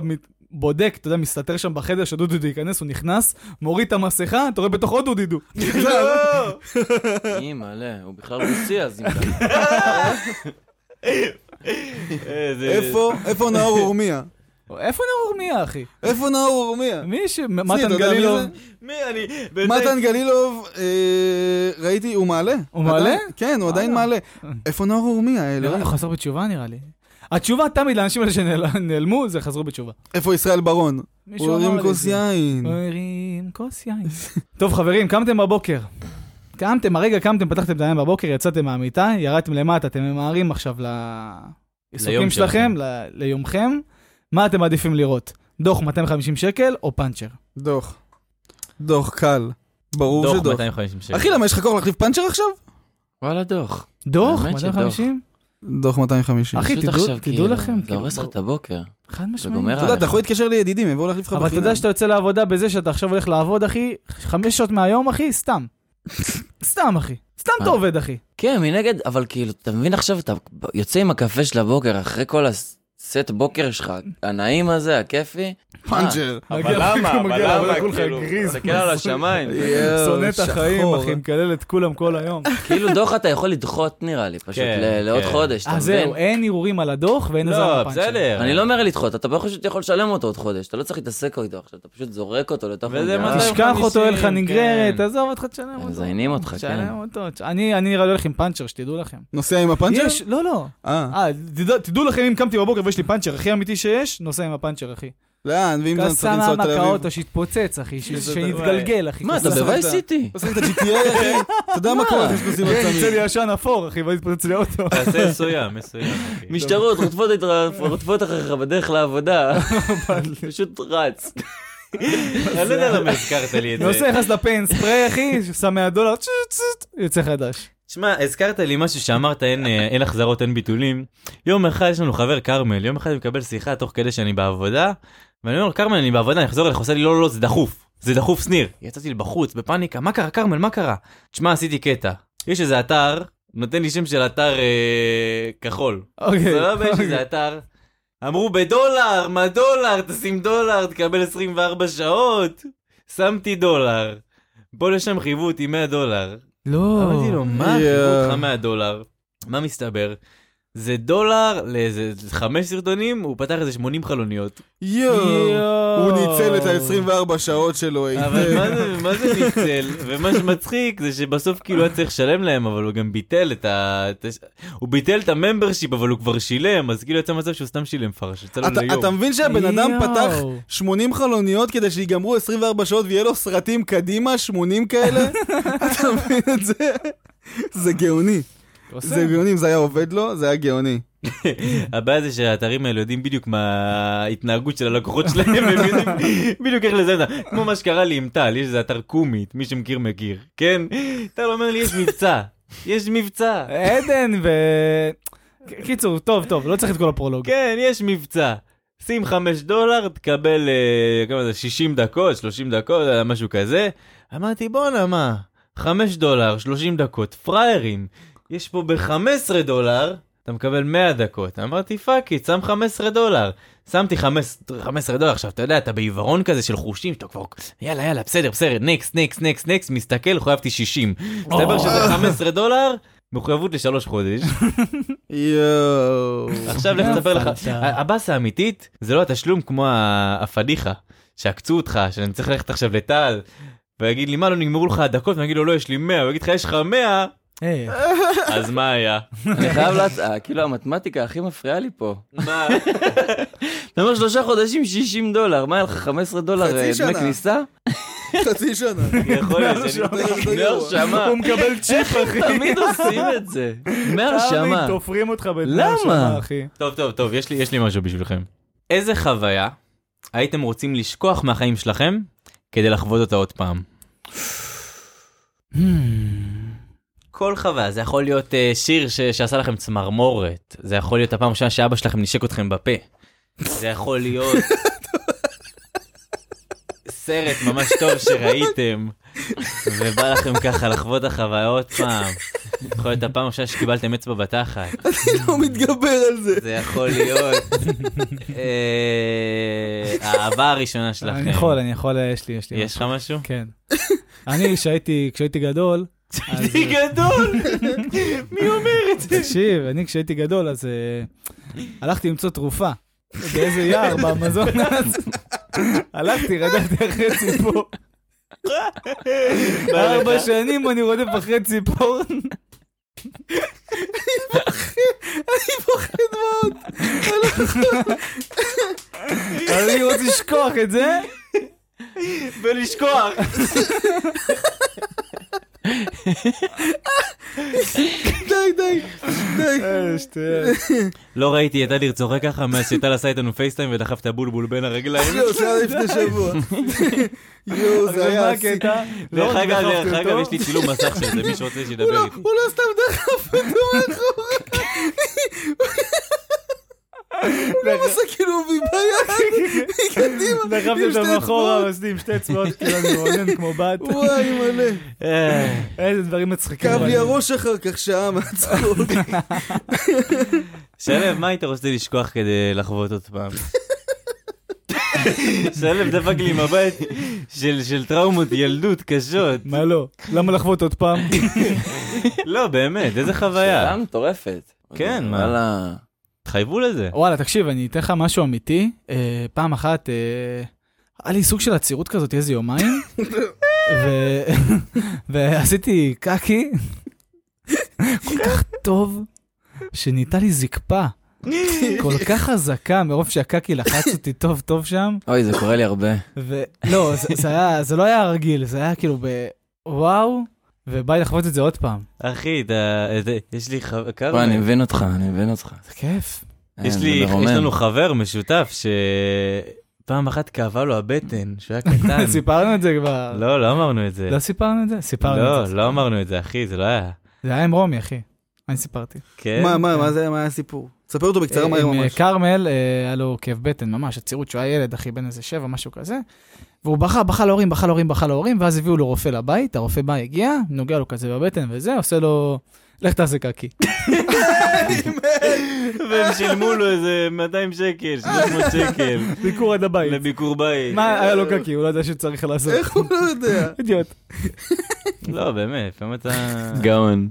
בודק, אתה יודע, מסתתר שם בחדר שדודי דו ייכנס, הוא נכנס, מוריד את המסכה, אתה רואה בתוך עוד דודי דו. לא. אימא'לה, הוא בכלל רוסי אז אם. אה, איפה? איפה נאור אורמיה? איפה נאור אורמיה, אחי? איפה נאור אורמיה? מי ש... מתן גלילוב. מי אני? מתן גלילוב, אה, ראיתי, הוא מעלה. הוא מעלה? כן, הוא עדיין. מעלה. איפה נאור אורמיה? נראה לי אלוהים? הוא חזר בתשובה נראה לי. התשובה תמיד לאנשים האלה שנעלמו, זה חזרו בתשובה. איפה ישראל ברון? מישהו הוא הרים לי כוס. יין. הוא הרים כוס יין. טוב חברים, קמתם בבוקר. קמתם, הרגע קמתם, פתחתם את העיניים בבוקר, יצאתם מהמיטה, ירדתם למטה, אתם ממהרים עכשיו לעיסוקים ליום שלכם. ל- ליומכם. מה אתם מעדיפים לראות? דוח 250 שקל או פאנצ'ר? דוח. דוח קל. ברור דוח שדוח. 250 שקל. אחי, למה יש לך כוח להחליף פאנצ'ר עכשיו? וואלה דוח. דוח? האמת שדוח. 250? דוח 250. אחי, תדעו- כאילו, לכם, זה כאילו, הורס לך את הבוקר. חד משמעית. אתה יודע, אתה יכול להתקשר לידידים, יבואו להחליף לך אבל אתה יודע שאתה יוצא לעבודה בזה שאתה עכשיו הולך לעבוד, אחי, חמש שעות מהיום, אחי, סתם. סתם, אחי. סתם אתה? עובד, אחי. כן, מנגד, אבל כאילו, אתה מבין עכשיו, אתה יוצא עם הקפה של הבוקר, אחרי כל הסט בוקר שלך, הנעים הזה, הכיפי. פאנצ'ר. אבל מגיע- למה? אבל למה? כאילו, גריז. תסתכל על השמיים. שונא את החיים. אחי, מקלל את כולם כל היום. כאילו דוח אתה יכול לדחות נראה לי, פשוט כן, ל- לעוד כן. חודש, אתה אה, מבין? זהו, אין ערעורים על הדוח ואין עזרה לא, בפאנצ'ר. בסדר. אני לא אומר לדחות, אתה פשוט יכול לשלם אותו עוד חודש, אתה לא צריך להתעסק איתו עכשיו, אתה פשוט זורק אותו לתוך המדינה. תשכח אותו, אין לך 250, נגררת, כן. עזוב אותך, תשלם אותו. מזיינים אותך, תשלם כן. אותו. אני אני נראה לי הולך עם פאנצ'ר, שתדעו לכם. נוסע עם הפאנצ'ר? לא, לא. אה, אה, תדע- תדעו לכם אם קמתי בבוקר ויש לי פאנצ'ר הכי אמיתי שיש, נוסע עם הפאנצ'ר, אחי. לאן? ואם אתה צריך קסם לנסוע לתל העמק אביב? האוטו, שיתפוצץ, אחי, שיתגלגל, אחי. מה, אתה קסם. בווייס סיטי? עושים את ה-GTA, אחי? אתה יודע מה קורה? יש נוסעים כן, יוצא עצמים. לי עשן אפור, אחי, ואז יתפוצץ לי אוטו. תעשה מסוים, מסוים. אחי. משטרות רודפות אחריך בדרך לעבודה, פשוט רץ. אני לא יודע למה הזכרת לי את זה. נוסע נכנס לפיין ספרי, אחי, שם 100 דולר, צ'ט, צ'ט, יוצא חדש. שמע, הזכרת לי משהו שאמרת, אין, אה, אין החזרות, אין ביטולים. יום אחד יש לנו חבר כרמל, יום אחד אני מקבל שיחה תוך כדי שאני בעבודה, ואני אומר, כרמל, אני בעבודה, אני אחזור אליך, עושה לי, לא, לא, לא, זה דחוף. זה דחוף, שניר. יצאתי בחוץ, בפאניקה, מה קרה, כרמל, מה קרה? תשמע, עשיתי קטע. יש איזה אתר, נותן לי שם של אתר אה, כחול. אוקיי. סבבה, יש איזה אתר. אמרו בדולר, מה דולר, תשים דולר, תקבל 24 שעות. שמתי דולר. פה לשם חייבו אותי 100 דולר. לא. אמרתי לו, מה. חייבו אותך 100 דולר? מה מסתבר? זה דולר לאיזה חמש סרטונים, הוא פתח איזה 80 חלוניות. יואו. הוא ניצל את ה-24 שעות שלו אבל. מה זה, מה זה ניצל? ומה שמצחיק זה שבסוף כאילו היה צריך לשלם להם, אבל הוא גם ביטל את ה... הוא ביטל את הממברשיפ, אבל הוא כבר שילם, אז כאילו יצא מצב שהוא סתם שילם פרש, יצא לו אתה- ליום. אתה מבין שהבן אדם. פתח 80 חלוניות כדי שיגמרו 24 שעות ויהיה לו סרטים קדימה, 80 כאלה? אתה מבין את זה? זה גאוני. עושה. זה גאוני, אם זה היה עובד לו, זה היה גאוני. הבעיה זה שהאתרים האלה יודעים בדיוק מה ההתנהגות של הלקוחות שלהם, הם יודעים בדיוק איך לזה, כמו מה שקרה לי עם טל, יש איזה אתר קומית, מי שמכיר מכיר, כן? טל אומר לי, יש מבצע, יש מבצע. עדן ו... קיצור, טוב, טוב, לא צריך את כל הפרולוג. כן, יש מבצע. שים 5 דולר, תקבל אה, כמה זה, 60 דקות, 30 דקות, אה, משהו כזה. אמרתי, בואנה, מה? 5 דולר, 30 דקות, פראיירים. יש פה ב-15 דולר, אתה מקבל 100 דקות. אמרתי, fuck it, שם 15 דולר. שמתי 15 15 דולר, עכשיו אתה יודע, אתה בעיוורון כזה של חושים, אתה כבר, יאללה, יאללה, בסדר, בסדר, next, next, next, next, מסתכל, חויבתי 60. מסתבר שזה 15 דולר, מחויבות לשלוש חודש. יואו. עכשיו לך תספר לך. הבאסה האמיתית זה לא התשלום כמו הפדיחה, שעקצו אותך, שאני צריך ללכת עכשיו לטל, ויגיד לי מה לא נגמרו לך הדקות, ואני אגיד לו לא יש לי 100, הוא יגיד לך יש לך 100, היי, אז מה היה? אני חייב להצעה, כאילו המתמטיקה הכי מפריעה לי פה. מה? אתה אומר שלושה חודשים 60 דולר, מה היה לך 15 דולר אה, דמי. כניסה? חצי שנה. יכול להיות שאני דמי הרשמה. הוא מקבל צ'יפ, אחי. תמיד עושים את זה. דמי הרשמה. תמיד תופרים אותך בדמי? הרשמה, אחי. טוב טוב טוב יש לי יש לי משהו בשבילכם. איזה חוויה הייתם רוצים לשכוח מהחיים שלכם כדי לחוות אותה עוד פעם? כל חוויה, זה יכול להיות uh, שיר ש- שעשה לכם צמרמורת, זה יכול להיות הפעם הראשונה שאבא שלכם נשק אתכם בפה, זה יכול להיות סרט ממש טוב שראיתם, ובא לכם ככה לחוות החוויה עוד פעם. יכול להיות הפעם הראשונה שקיבלתם אצבע בתחת. לא מתגבר על זה. זה יכול להיות אה, האהבה הראשונה שלכם. אני יכול, אני יכול, יש לי, יש לי. יש לך משהו? כן. אני, כשהייתי גדול, אז- אני גדול! מי אומר את זה? תקשיב, אני כשהייתי גדול, אז אה, הלכתי למצוא תרופה. באיזה יער באמזונס. הלכתי, רדפתי אחרי ציפור. ארבע שנים אני רודף אחרי ציפור. אני פוחד מאוד. אז אני רוצה לשכוח את זה. ולשכוח. די, די, די. לא ראיתי את אדיר צוחק ככה מאז שטל עשה איתנו פייסטיים ודחף את הבולבול בין הרגליים. יואו, זה היה לפני שבוע. יואו, זה היה. הקטע? לא דרך רק אגב, דרך אגב, יש לי צילום מסך של זה, מי שרוצה שידבר לא- איתי. הוא לא סתם דחף אותו מאחורה. הוא גם עשה כאילו ביד, מקדימה. דחפתי אותו מאחורה, אצבעות. עשיתי עם שתי אצבעות, כאילו אני רונן כמו בת. וואי, מלא. אה, איזה דברים מצחיקים. כאב לי הראש אחר כך שעה מהצחוק. שלו, מה היית רוצה לשכוח כדי לחוות עוד פעם? שלו דפק לי מבט של של טראומות ילדות קשות. מה לא? למה לחוות עוד פעם? לא, באמת, איזה חוויה. שאלה מטורפת. כן, מה? וואלה. תחייבו לזה. וואלה, תקשיב, אני אתן לך משהו אמיתי. אה, פעם אחת, אה, היה לי סוג של עצירות כזאת איזה יומיים, ו- ועשיתי קקי כל כך טוב, שנהייתה לי זקפה. כל כך חזקה, מרוב שהקקי לחץ אותי טוב טוב שם, אוי, זה קורה לי הרבה. ולא, זה, זה, היה, זה לא היה רגיל, זה היה כאילו בוואו, ובא לי לחוות את זה עוד פעם. אחי, אתה... זה- יש לי חבר... כמה... אני מבין אותך, אני מבין אותך. זה כיף. יש אה, לי, זה יש. לנו חבר משותף שפעם אחת כאבה לו הבטן, שהוא היה קטן. סיפרנו את זה כבר. לא, לא אמרנו את זה. לא סיפרנו את זה? סיפרנו את לא, זה. לא אמרנו את זה, אחי, זה לא היה. זה היה עם רומי, אחי. אני סיפרתי. כן? מה, מה, מה זה, מה היה הסיפור? ספר אותו בקצרה מהר עם, אה, ממש. כרמל, אה, היה לו כאב בטן, ממש, עצירות, שהוא היה ילד, אחי, בן איזה שבע, משהו כזה. והוא בכה, בכה להורים, בכה להורים, בכה להורים, ואז הביאו לו רופא לבית, הרופא בא, הגיע, נוגע לו כזה בבטן וזה, עושה לו, לך תעשה קקי. והם שילמו לו איזה 200 שקל, 300 שקל, ביקור עד הבית. לביקור בית. מה היה לו קקי? הוא לא יודע שצריך לעשות. איך הוא לא יודע? אידיוט. לא, באמת, לפעמים אתה... גאון.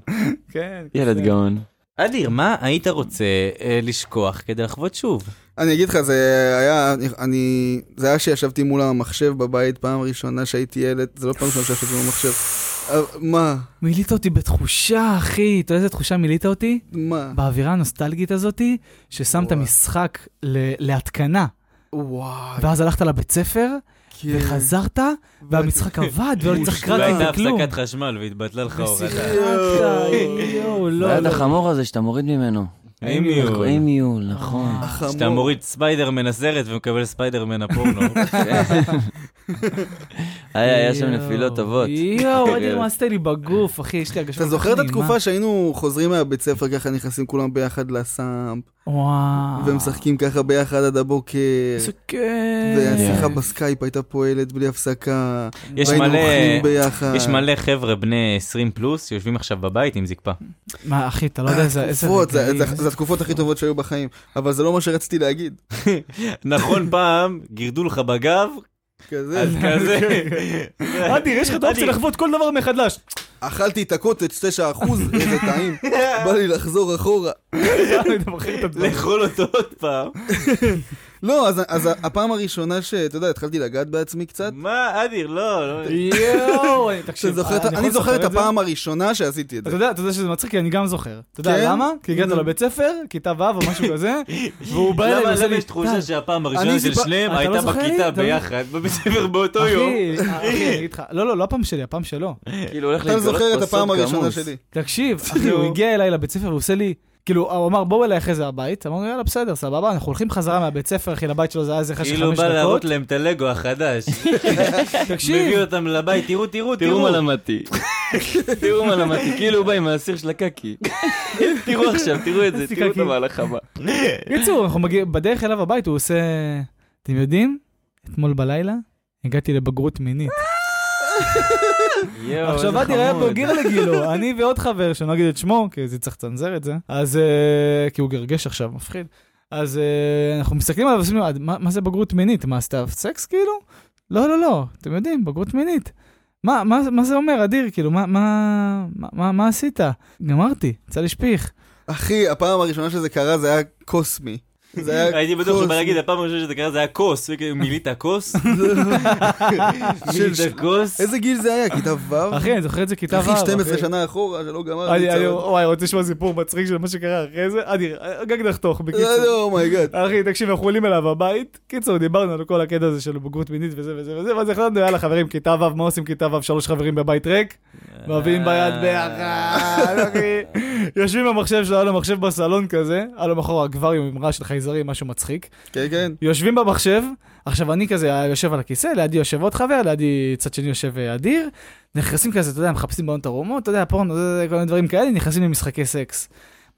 כן. ילד כן. גאון. אדיר, מה היית רוצה אה, לשכוח כדי לחוות שוב? אני אגיד לך, זה היה, אני, זה היה שישבתי מול המחשב בבית פעם ראשונה שהייתי ילד, זה לא פעם ראשונה שישבתי מול המחשב. מה? מילאת אותי בתחושה, אחי. אתה יודע איזה תחושה מילאת אותי? מה? באווירה הנוסטלגית הזאתי, ששמת. משחק ל- להתקנה, וואי. ואז הלכת לבית ספר. וחזרת, והמשחק עבד, ולא צריך מושלם. crack והייתה. הפסקת חשמל והתבטלה לך הורדה. ושיחקת, יואו, לא, והיד לא. החמור הזה שאתה מוריד ממנו. eMule. eMule, נכון. החמור. שאתה מוריד ספיידרמן הסרט ומקבל ספיידרמן הפורנו. היה היה שם נפילות טובות. יואו, אדיר, מה עשית לי בגוף, אחי, יש לי הרגשה... אתה זוכר את. התקופה שהיינו חוזרים מהבית ספר ככה נכנסים כולם ביחד ל SAMP, וואו. ומשחקים ככה ביחד עד הבוקר, איזה כיף. והשיחה. בסקייפ הייתה פועלת בלי הפסקה, יש מלא- ביחד. יש מלא חבר'ה בני 20 פלוס שיושבים עכשיו בבית עם זקפה. מה, אחי, אתה לא יודע איזה... איזה תקופות, זה- רגעים. זה זה התקופות הכי טובות שהיו בחיים, אבל זה לא מה שרציתי להגיד. נכון פעם, גירדו לך בגב, כזה, אז כזה. אדיר, יש לך את האופציה. לחוות כל דבר מחדש. אכלתי את הקוטג' 9 אחוז, איזה טעים, בא לי לחזור אחורה. לאכול אותו עוד פעם. לא, אז- אז הפעם הראשונה שאתה יודע, התחלתי לגעת בעצמי קצת, מה, אדיר, לא, לא. יואו, אני- אתה תקשיב, אני זוכר את? הפעם הראשונה שעשיתי את אתה זה. יודע, אתה יודע שזה מצחיק, כי אני גם זוכר. אתה יודע כן? למה? כי הגעת. לבית ספר, כיתה ו' או משהו כזה, והוא בא אליי למה ועושה למה לי, יש תחושה "טל, שהפעם הראשונה של שניהם אתה הייתה לא זוכר לי? בכיתה אתה לא- ביחד, בבית ספר באותו יום? אחי, אחי, אני אגיד לך, לא, לא, לא הפעם שלי, הפעם שלו. כאילו הולך אתה להתגלות זוכר את הפעם הראשונה כמוס. שלי. תקשיב, אחי, הוא הגיע אליי לבית ספר והוא עושה לי, כאילו, הוא אמר, בואו אליי אחרי זה הבית, אמרנו, יאללה, בסדר, סבבה, אנחנו הולכים חזרה מהבית ספר, אחי, לבית שלו זה היה איזה חשך כאילו חמש בא להראות דקות. להם את הלגו החדש. תקשיב, מביא אותם לבית, תראו, תראו, תראו תראו. מה למדתי. תראו מה למדתי, כאילו הוא בא עם האסיר של הקקי. תראו עכשיו, תראו את זה, תראו את. המהלך הבא. קיצור, אנחנו מגיעים, בדרך אליו הבית הוא עושה, אתם יודעים, אתמול בלילה הגעתי לבגרות מינית. עכשיו היה חמוד. בוגר לגילו, אני ועוד חבר, שאני לא אגיד את שמו, כי זה צריך לצנזר את זה, אז, אה, כי הוא גרגש עכשיו, מפחיד. אז אה, אנחנו מסתכלים עליו ועושים לו, "עד- מה מה זה בגרות מינית? מה, עשית סקס כאילו? לא, לא, לא, אתם יודעים, בגרות מינית. מה, מה, מה זה אומר, אדיר? כאילו, מה, מה, מה, מה, מה עשית? גמרתי, יצא לי שפיך. אחי, הפעם הראשונה שזה קרה זה היה קוסמי. זה היה הייתי בטוח שהוא בא קוסמי. להגיד, הפעם הראשונה שזה קרה זה היה כוס, מילאת כוס? מילאת כוס? איזה גיל זה היה? כיתה ו'? אחי, אני זוכר את זה כיתה ו'. אחי, 12 אחי. שנה אחורה שלא גמרתי. אני, אני, צרות. וואי, רוצה לשמוע סיפור מצחיק של מה שקרה אחרי זה? אדיר, גג נחתוך, בקיצור. לא, לא, oh my god. אחי, תקשיב, אנחנו עולים אליו הבית. קיצור, דיברנו על כל הקטע הזה של בגרות מינית וזה וזה וזה, ואז החלטנו, יאללה חברים, כיתה ו', מה עושים כיתה ו', שלוש חברים בבית ריק? מביאים ביד ביחד, אחי. יושבים במחשב שלו, היה לו מחשב בסלון כזה, היה לו מאחור אקווריום עם רעש של חייזרים, משהו מצחיק. כן, כן. יושבים במחשב, עכשיו אני כזה יושב על הכיסא, לידי יושב עוד חבר, לידי צד שני יושב אה, אדיר, נכנסים כזה, אתה יודע, מחפשים בעונות ערומות, אתה יודע, פורנו, כל מיני דברים כאלה, נכנסים למשחקי סקס.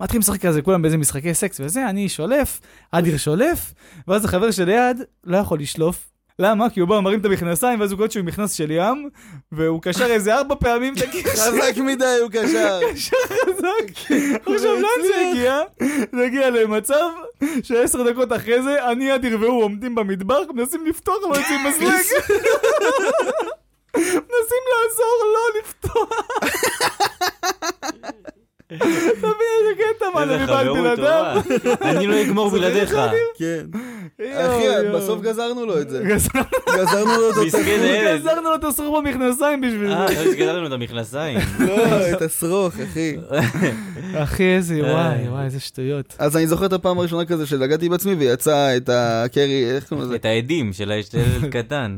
מתחילים לשחק כזה, כולם באיזה משחקי סקס וזה, אני שולף, אדיר שולף, ואז החבר שליד לא יכול לשלוף. למה? כי הוא בא, מרים את המכנסיים, ואז הוא קולט שהוא מכנס של ים, והוא קשר איזה ארבע פעמים את הקשר. חזק מדי הוא קשר. חזק. עכשיו, לאן זה הגיע? זה הגיע למצב שעשר דקות אחרי זה, אני, אדיר והוא עומדים במטבח, מנסים לפתוח, אבל יוצאים מזלג. מנסים לעזור לא לפתוח. מבין איזה קטע, מה, אני חברות בלעדיו? טובה. אני לא אגמור בלעדיך. כן. אחי. בסוף גזרנו לו את זה. גזרנו- גזרנו לו את. הילד. גזרנו לו את הסרור במכנסיים בשביל אה, זה. לא שגדלנו לנו את המכנסיים. לא, את השרוך, אחי. אחי, איזה, וואי, איי. וואי, איזה שטויות. אז אני זוכר את הפעם הראשונה כזה שנגעתי בעצמי ויצא את הקרי, איך קוראים לזה? את העדים של הילד קטן.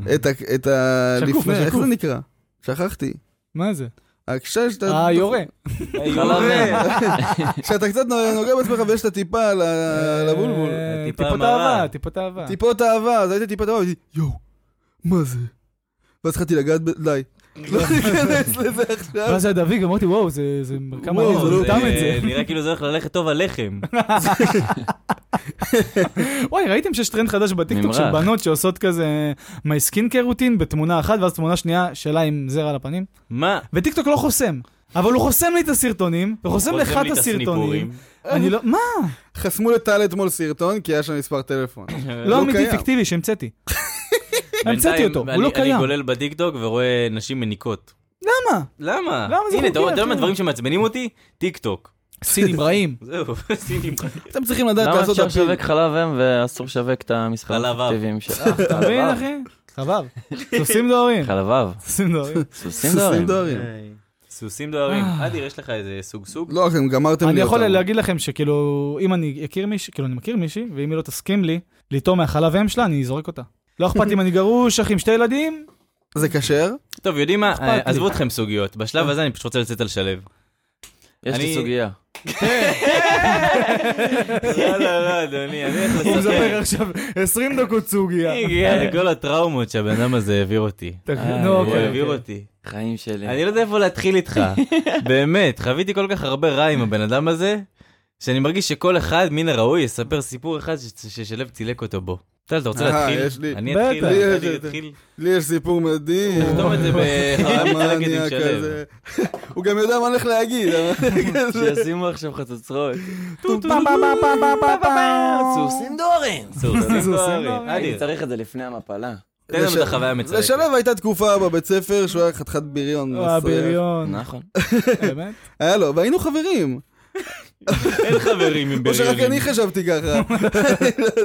את ה... לפני, איך. זה נקרא? שכחתי. מה זה? הקשה שאתה... אה, יורה. חלב שאתה קצת נוגע בעצמך ויש את הטיפה הבולבול. אה, טיפות. אהבה, טיפות אהבה. טיפות אהבה, אז הייתי טיפת אהבה, הייתי, יואו, מה זה? ואז התחלתי לגעת ב... די. לא ניכנס לזה עכשיו. ואז היה דביק, אמרתי, וואו, זה זה מרקם מעניין, זה לא טעם את זה. נראה כאילו זה הולך ללכת טוב עם הלחם. וואי, ראיתם שיש טרנד חדש בטיקטוק של. בנות שעושות כזה my skin routine בתמונה אחת, ואז תמונה שנייה שלה עם זרע על הפנים? מה? וטיקטוק לא חוסם. אבל הוא חוסם לי את הסרטונים, וחוסם לך את הסרטונים. אני לא, מה? חסמו לטל אתמול סרטון, כי היה שם מספר טלפון. לא לא אמיתי. פיקטיבי, שהמצאתי. המצאתי אותו, הוא אני- לא אני קיים. גולל בטיקטוק ורואה נשים מניקות. למה? למה? למה זה הנה, אתה חוקי, יודע מה אחי? הדברים שמעצבנים אותי? טיק טוק. סינים רעים. זהו, סינים. אתם צריכים לדעת למה לעשות אפשר אפיל. לשווק חלב אם ואסור לשווק את המספרים חלב אב. הפיקטיביים של... אתה מבין, אחי? חבב. סוסים דוהרים. חלב אב. סוסים דוהרים. סוסים דוהרים. סוסים דוהרים. אה. אדיר, יש לך איזה סוג סוג? לא, אתם גמרתם לי אני יכול אותם. להגיד לכם שכאילו, אם אני אכיר מישהי, כאילו אני מכיר מישהי, ואם היא לא תסכים לי ליטום מהחלב אם שלה, אני זורק אותה. לא אכפת אם אני גרוש, אחי עם שתי ילדים, זה כשר? טוב, יודעים מה? לי. עזבו אתכם סוגיות. בשלב הזה אני פשוט רוצה לצאת על שלו. יש לי סוגיה. לא, לא, לא, אדוני, אני הולך הוא לספר. מספר עכשיו 20 דקות סוגיה. אני הגיע לכל הטראומות שהבן אדם הזה העביר אותי. אה, נו, הוא אוקיי. העביר אוקיי. אותי. חיים שלי. אני לא יודע איפה להתחיל איתך. באמת, חוויתי כל כך הרבה רע עם הבן אדם הזה, שאני מרגיש שכל אחד מן הראוי יספר סיפור אחד ששלו צילק אותו בו. טל, אתה רוצה אה, להתחיל? יש לי. אני. אתחיל, לי אני. אתחיל. לי יש סיפור מדהים. תכתוב את זה שלו. כזה. הוא גם יודע מה הולך להגיד. שישימו עכשיו חצוצרות. סוסים דורן. סוסים. אדיר, הייתי צריך את זה לפני המפלה. תן לנו את החוויה המצלקת. לשלב הייתה תקופה בבית ספר שהוא היה חתיכת בריון. אה. בריון. נכון. באמת? היה לו, והיינו חברים. אין חברים עם או שרק בריונים. אני חשבתי ככה.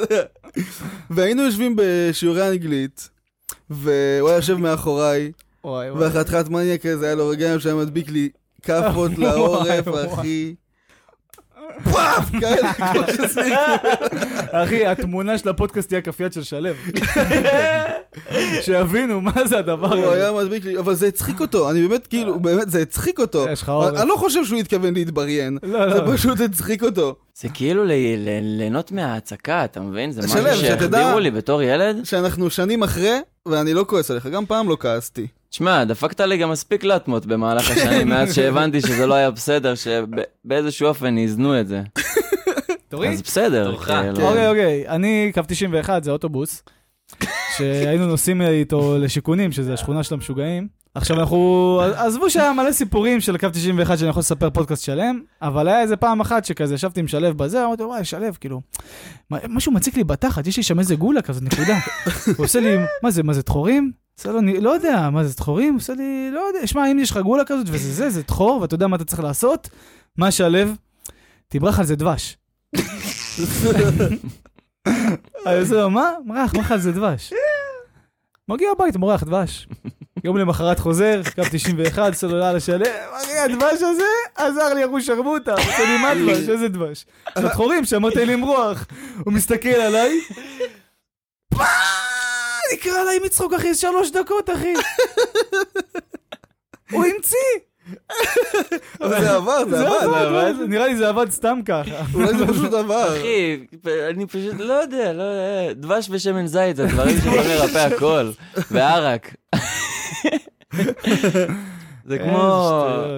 והיינו יושבים בשיעורי אנגלית, והוא היה יושב מאחוריי. והחתיכת מניאק כזה, היה לו רגעים שהיה מדביק לי כאפות לעורף. אחי. פאף! כאלה, כמו שסמיק. אחי, התמונה של הפודקאסט תהיה יד של שלו. שיבינו מה זה הדבר הוא הזה. היה מדביק לי, אבל זה הצחיק אותו, אני באמת, כאילו, באמת, זה הצחיק אותו. יש לך עורף. אני לא חושב שהוא התכוון להתבריין, לא, זה לא. פשוט הצחיק אותו. זה כאילו ליהנות מההצקה, אתה מבין? זה משהו שהחדירו לי בתור ילד. שאנחנו שנים אחרי, ואני לא כועס עליך, גם פעם לא כעסתי. תשמע, דפקת לי גם מספיק לטמות במהלך השנים, מאז שהבנתי שזה לא היה בסדר, שבאיזשהו אופן איזנו את זה. תוריד. אז בסדר. כאילו. כן. אוקיי, אוקיי, אני קו 91, זה אוטובוס, שהיינו נוסעים איתו לשיכונים, שזה השכונה של המשוגעים. עכשיו אנחנו, עזבו שהיה מלא סיפורים של קו 91 שאני יכול לספר פודקאסט שלם, אבל היה איזה פעם אחת שכזה ישבתי עם שלו בזה, אמרתי לו, וואי, שלו, כאילו, מה- משהו מציק לי בתחת, יש לי שם איזה גולה כזאת, נקודה. הוא עושה לי, מה זה, מה זה דחורים? עושה לו, אני לא יודע, מה זה? הוא עושה לי, לא יודע, שמע, אם יש לך גולה כזאת וזה זה, זה דחור, ואתה יודע מה אתה צריך לעשות, מה שלו? תברח על זה דבש. אני עושה לו, מה? מרח, מרח על זה דבש. מגיע הביתה, מורח דבש. יום למחרת חוזר, קו 91, סלולר לשלם, אחי, הדבש הזה עזר לי אחוז שרמוטה, עושה לי מה דבש, איזה דבש? זה חורים שאמרת לי למרוח. הוא מסתכל עליי, נקרא עליי מצחוק, אחי, שלוש דקות, אחי. הוא המציא, זה עבר, זה זה עבד. עבד, זה- נראה לי זה עבד סתם ככה. אולי זה פשוט עבר. אחי, אני פשוט לא יודע, לא יודע, דבש ושמן זית זה דברים שיכולים לרפא הכל, וערק. זה כמו.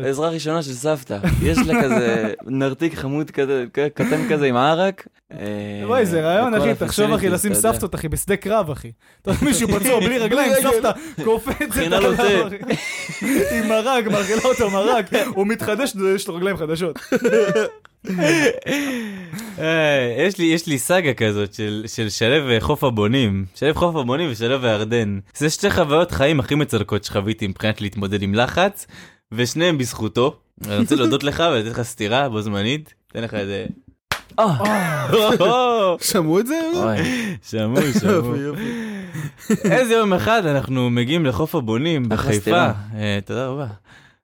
עזרה ראשונה של סבתא, יש לה כזה נרתיק חמוד כזה, קטן כזה עם ערק. אה, וואי, זה רעיון, אחי, תחשוב, אחי, לשים. סבתות, אחי, בשדה קרב, אחי. אתה יודע, מישהו פצוע בלי רגליים. סבתא קופצת עליו. עם מרק, מאכילה אותו מרק, הוא מתחדש, יש לו רגליים חדשות. אה, יש לי, יש לי סאגה כזאת של, של שלו וחוף הבונים. שלו חוף הבונים ושלו וירדן. זה שתי חוויות חיים הכי מצלקות שחוויתי מבחינת להתמודד עם לחץ, ושניהם בזכותו. אני רוצה להודות לך ולתת לך סטירה בו זמנית. אתן לך איזה... שמעו את זה? שמעו, שמעו. איזה יום אחד אנחנו מגיעים לחוף הבונים בחיפה. אה, תודה רבה.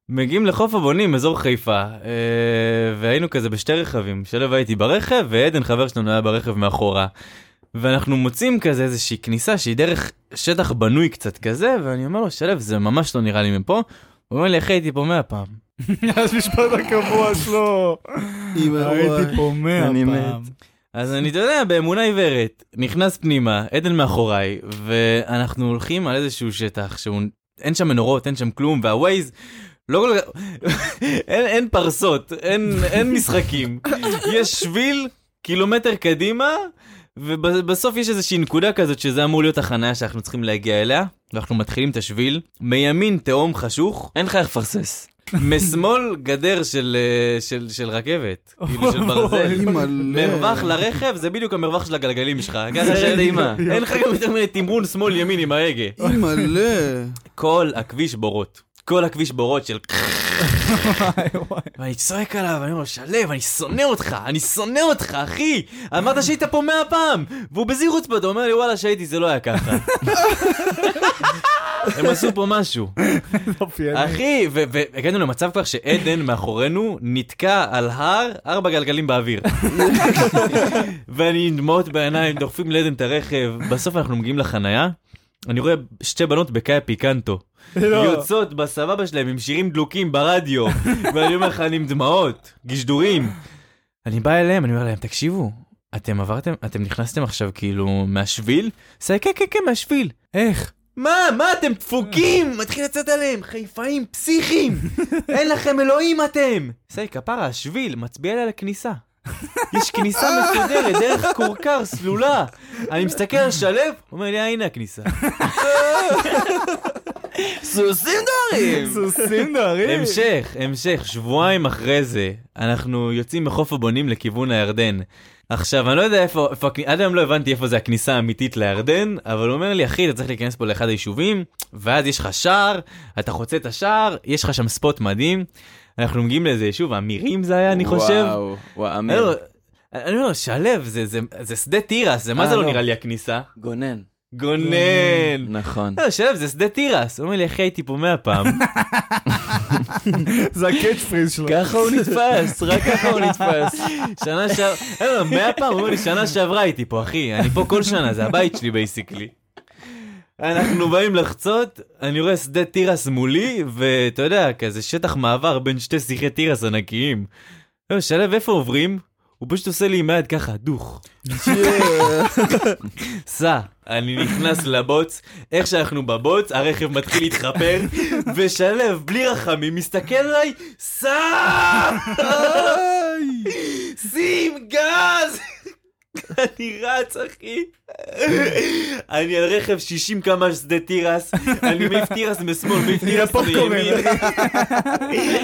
מגיעים לחוף הבונים, אזור חיפה, אה, והיינו כזה בשתי רכבים. שלו הייתי ברכב, ועדן חבר שלנו היה ברכב מאחורה. ואנחנו מוצאים כזה איזושהי כניסה שהיא דרך שטח בנוי קצת כזה, ואני אומר לו, שלו, זה ממש לא נראה לי מפה. הוא אומר לי, אחי, הייתי פה מאה פעם. אז משפט הקבוע שלו. הייתי פה מאה פעם. אז אני, אתה יודע, באמונה עיוורת, נכנס פנימה, עדן מאחוריי, ואנחנו הולכים על איזשהו שטח שהוא, אין שם מנורות, אין שם כלום, והווייז, לא כל כך, אין, אין פרסות, אין, אין משחקים. יש שביל, קילומטר קדימה, ובסוף יש איזושהי נקודה כזאת שזה אמור להיות החניה שאנחנו צריכים להגיע אליה, ואנחנו מתחילים את השביל, מימין תהום חשוך, אין לך איך לפרסס. משמאל גדר של, אה, של, של רכבת, כאילו של ברזל. מרווח לרכב זה בדיוק המרווח של הגלגלים שלך. זה שאין- טעימה. אין לך גם יותר תמרון שמאל ימין עם ההגה. אימא'לה. כל הכביש בורות. כל הכביש בורות של... ואני צועק עליו, אני אומר לו, שלו, אני שונא אותך, אני שונא אותך, אחי! אמרת שהיית פה מאה פעם! והוא בשיא חוצפה, אתה אומר לי, וואלה, שהייתי, זה לא היה ככה. הם עשו פה משהו. אחי, והגענו למצב כבר שעדן מאחורינו נתקע על הר, ארבע גלגלים באוויר. ואני עם דמעות בעיניים, דוחפים לעדן את הרכב, בסוף אנחנו מגיעים לחנייה, אני רואה שתי בנות בקאיה פיקנטו. לא. יוצאות בסבבה שלהם עם שירים דלוקים ברדיו, ואני אומר לך, אני עם דמעות, גשדורים. אני בא אליהם, אני אומר להם, תקשיבו, אתם עברתם, אתם נכנסתם עכשיו כאילו מהשביל? עושה, כן, כן, כן, מהשביל. איך? מה, מה, אתם דפוקים? מתחיל לצאת עליהם, חיפאים, פסיכים! אין לכם אלוהים אתם! עושה, כפרה, השביל, מצביע לי על הכניסה. יש כניסה מסודרת, דרך כורכר, סלולה. אני מסתכל על שלו, אומר לי, הנה הכניסה. סוסים דוהרים! סוסים דוהרים. המשך, המשך, שבועיים אחרי זה, אנחנו יוצאים מחוף הבונים לכיוון הירדן. עכשיו, אני לא יודע איפה, איפה, עד היום לא הבנתי איפה זה הכניסה האמיתית לירדן, אבל הוא אומר לי, אחי, אתה צריך להיכנס פה לאחד היישובים, ואז יש לך שער, אתה חוצה את השער, יש לך שם ספוט מדהים. אנחנו מגיעים לאיזה יישוב, אמירים זה היה, אני חושב. וואו, וואו, אני אמיר. אני אומר, שלו, זה, זה, זה שדה תירס, זה מה אה, זה לא לא. נראה לי הכניסה? גונן. גונן. נכון. לא, שלו, זה שדה תירס. הוא אומר לי, אחי, הייתי פה מאה פעם. זה ה catchphrase שלו. ככה הוא נתפס, רק ככה הוא נתפס. שנה שעברה, מאה פעם, הוא אומר לי, שנה שעברה הייתי פה, אחי, אני פה כל שנה, זה הבית שלי basically. אנחנו באים לחצות, אני רואה שדה תירס מולי, ואתה יודע, כזה שטח מעבר בין שתי שיחי תירס ענקיים. לא, שלו, איפה עוברים? הוא פשוט עושה לי עם היד ככה, דוך. סע. אני נכנס לבוץ, איך שאנחנו בבוץ, הרכב מתחיל להתחפר, ושלו, בלי רחמים, מסתכל עליי, סע! שים גז! אני רץ, אחי. אני על רכב 60 קמ"ש שדה תירס, אני מעיף תירס משמאל, מעיף תירס מימין.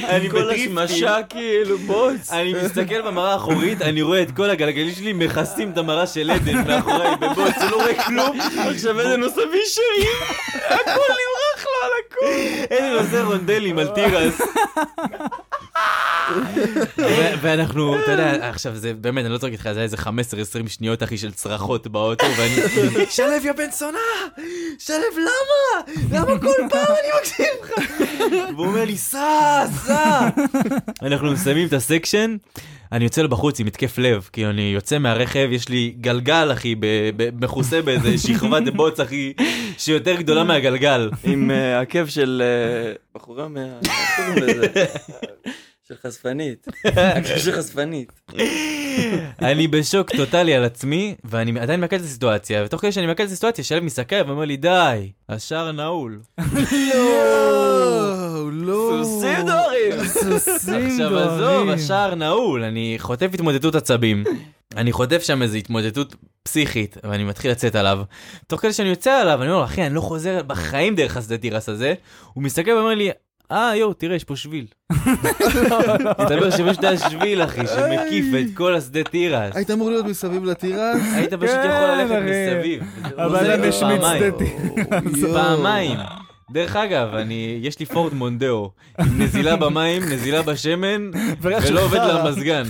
אני כל בדריפטים. השמשה כאילו בוץ. אני מסתכל במראה האחורית, אני רואה את כל הגלגלים שלי מכסים את המראה של עדן מאחוריי בבוץ, הוא לא רואה כלום. עכשיו עדן עושה וישרים, הכל נמרח לו על הכל. עדן עושה רונדלים על תירס. ואנחנו, אתה יודע, עכשיו זה באמת, אני לא צוחק איתך, זה היה איזה 15-20 שניות אחי של צרחות באוטו, ואני, שלו יא בן זונה, שלו למה? למה כל פעם אני מקשיב לך? והוא אומר לי, סע, סע. אנחנו מסיימים את הסקשן, אני יוצא לבחוץ עם התקף לב, כי אני יוצא מהרכב, יש לי גלגל אחי, מכוסה באיזה שכבת בוץ אחי, שיותר גדולה מהגלגל. עם אה, עקב של אה, בחורה מה... של חשפנית. של חשפנית. אני בשוק טוטאלי על עצמי, ואני עדיין מקל את הסיטואציה, ותוך כדי שאני מקל את הסיטואציה, שלו מסתכל ואומר לי, די, השער נעול. לא, לא. סוסים דוהרים! סוסים עכשיו עזוב, דוהרים. השער נעול, אני חוטף התמוטטות עצבים. אני חוטף שם איזו התמוטטות פסיכית, ואני מתחיל לצאת עליו. תוך כדי שאני יוצא עליו, אני אומר לו, אחי, אני לא חוזר בחיים דרך השדה תירס הזה. הוא מסתכל ואומר לי, אה, יואו, תראה, יש פה שביל. מסתבר שיש את השביל, אחי, שמקיף את כל השדה תירס. היית אמור להיות מסביב לתירס? היית פשוט כן, יכול ללכת. מסביב. אבל זה אני משמיץ פעמיים. שדה תירס. פעמיים. דרך אגב, אני, יש לי פורד מונדאו, עם נזילה במים, נזילה בשמן, ולא עובד חרא. למזגן.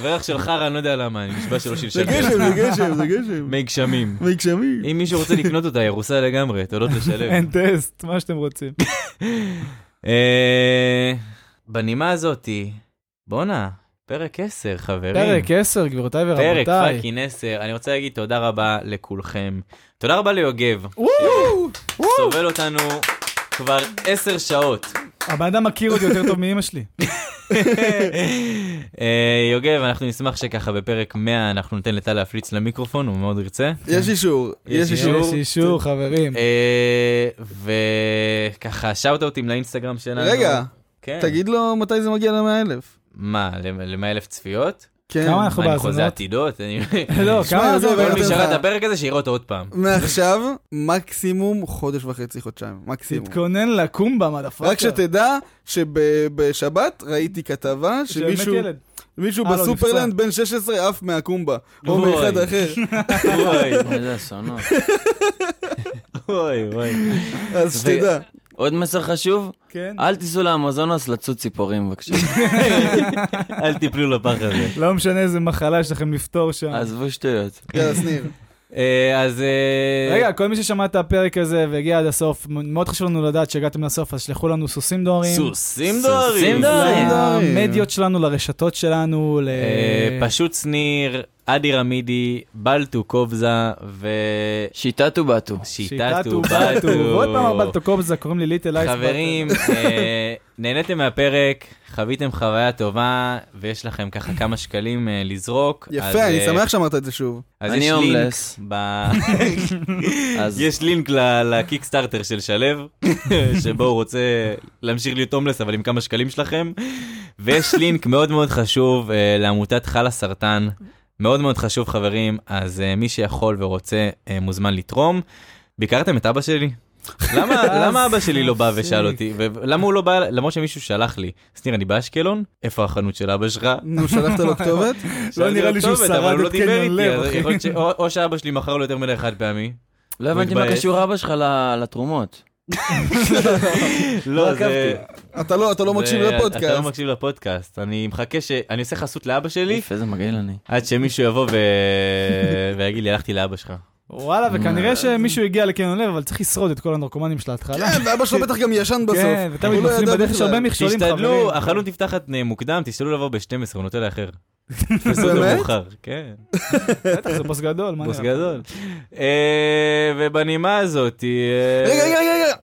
וריח של חרא, אני לא יודע למה, אני נשבע שלא זה שלשל. גשם, זה גשם, זה גשם. מי גשמים. מי גשמים? אם מישהו רוצה לקנות אותה, הרוסה לגמרי, תודות לשלב. אין טסט, מה שאתם רוצים. אה, בנימה הזאתי, בואנה, פרק 10, חברים. פרק 10, גבירותיי פרק ורבותיי. fucking 10. אני רוצה להגיד תודה רבה לכולכם. תודה רבה ליוגב! סובל אותנו כבר 10 שעות. הבן אדם מכיר אותי יותר טוב מאמא שלי. אה, יוגב, אנחנו נשמח שככה בפרק 100 אנחנו ניתן לטל להפליץ למיקרופון, הוא מאוד ירצה. יש אישור, יש יש אישור. יש אישור, חברים. אה, וככה, שאוט-אוטים לאינסטגרם שלנו. רגע, כן. תגיד לו מתי זה מגיע ל-100 אלף. מה, ל-100 אלף צפיות? כן. כמה אנחנו מה, אני חוזה בהאזנות? עתידות? אני- לא, כמה זה? אני כל מי שראה. את הפרק הזה, שיראה אותו עוד פעם. מעכשיו, מקסימום חודש וחצי, חודשיים. מקסימום. תתכונן לקומבה, מדפאקר. רק שתדע שבשבת ראיתי כתבה שמישהו. מישהו אה, לא, בסופרלנד בן 16 עף מהקומבה. או. מאחד אחר. אוי, איזה אסונות. אוי, אוי. אז שתדע. עוד מסר חשוב, כן. אל תיסעו לאמזונס לצוד ציפורים בבקשה. אל תיפלו לפח הזה. לא משנה איזה מחלה יש לכם לפתור שם. עזבו שטויות. יאללה, שניר. אה, אז... אה, רגע, כל מי ששמע את הפרק הזה והגיע עד הסוף, מאוד חשוב לנו לדעת שהגעתם לסוף, אז שלחו לנו סוסים דוהרים. סוסים דוהרים. סוסים דוהרים. למדיות שלנו, לרשתות שלנו, ל... אה, פשוט שניר, אדי רמידי, בלטו קובזה שיטת ובטו. ושיטטו בטו. בטו. ועוד פעם ארבלטו קובזה, קוראים לי ליטל אייס. חברים, אה, נהניתם מהפרק, חוויתם חוויה טובה, ויש לכם ככה כמה שקלים אה, לזרוק. יפה, אני אה, שמח שאמרת את זה שוב. אז אני יש לינק. ב... אז יש לינק ל- לקיקסטארטר של שלו, שבו הוא רוצה להמשיך להיות הומלס, אבל עם כמה שקלים שלכם. ויש לינק מאוד מאוד חשוב לעמותת חלה סרטן. מאוד מאוד חשוב חברים, אז אה, מי שיכול ורוצה אה, מוזמן לתרום. ביקרתם את אבא שלי? למה, למה אבא שלי לא בא ושאל אותי? ולמה הוא לא בא, למרות שמישהו שלח לי. שניר, אני באשקלון? איפה החנות של אבא שלך? נו, שלחת לו כתובת? לא נראה לי שהוא שרד הוא לא את דיבר קניון לב, אחי. או שאבא שלי מכר לו יותר מדי חד פעמי. לא הבנתי מה. קשור אבא שלך לתרומות. לא, עקבתי. זה... אתה לא אתה לא מקשיב אתה לא לפודקאסט. מקשיב לפודקאסט. אני מחכה ש... אני עושה חסות לאבא שלי, איפה, איזה מגעיל אני. עד שמישהו יבוא ו... ויגיד לי, הלכתי לאבא שלך. וואלה, וכנראה שמישהו הגיע לקניון לב, אבל צריך לשרוד את כל הנרקומנים של ההתחלה. כן, ואבא שלו בטח גם ישן בסוף. כן, ותמיד לא נופלים בדרך, יש. הרבה מכשולים, חברים. תשתדלו, החלון נפתחת מוקדם, תשתדלו לבוא ב-12, הוא נוטה לאחר. באמת? כן, בטח, זה בוס גדול, מה בוס נראה? גדול. אה, ובנימה הזאת, אה, רגע, רגע, רגע.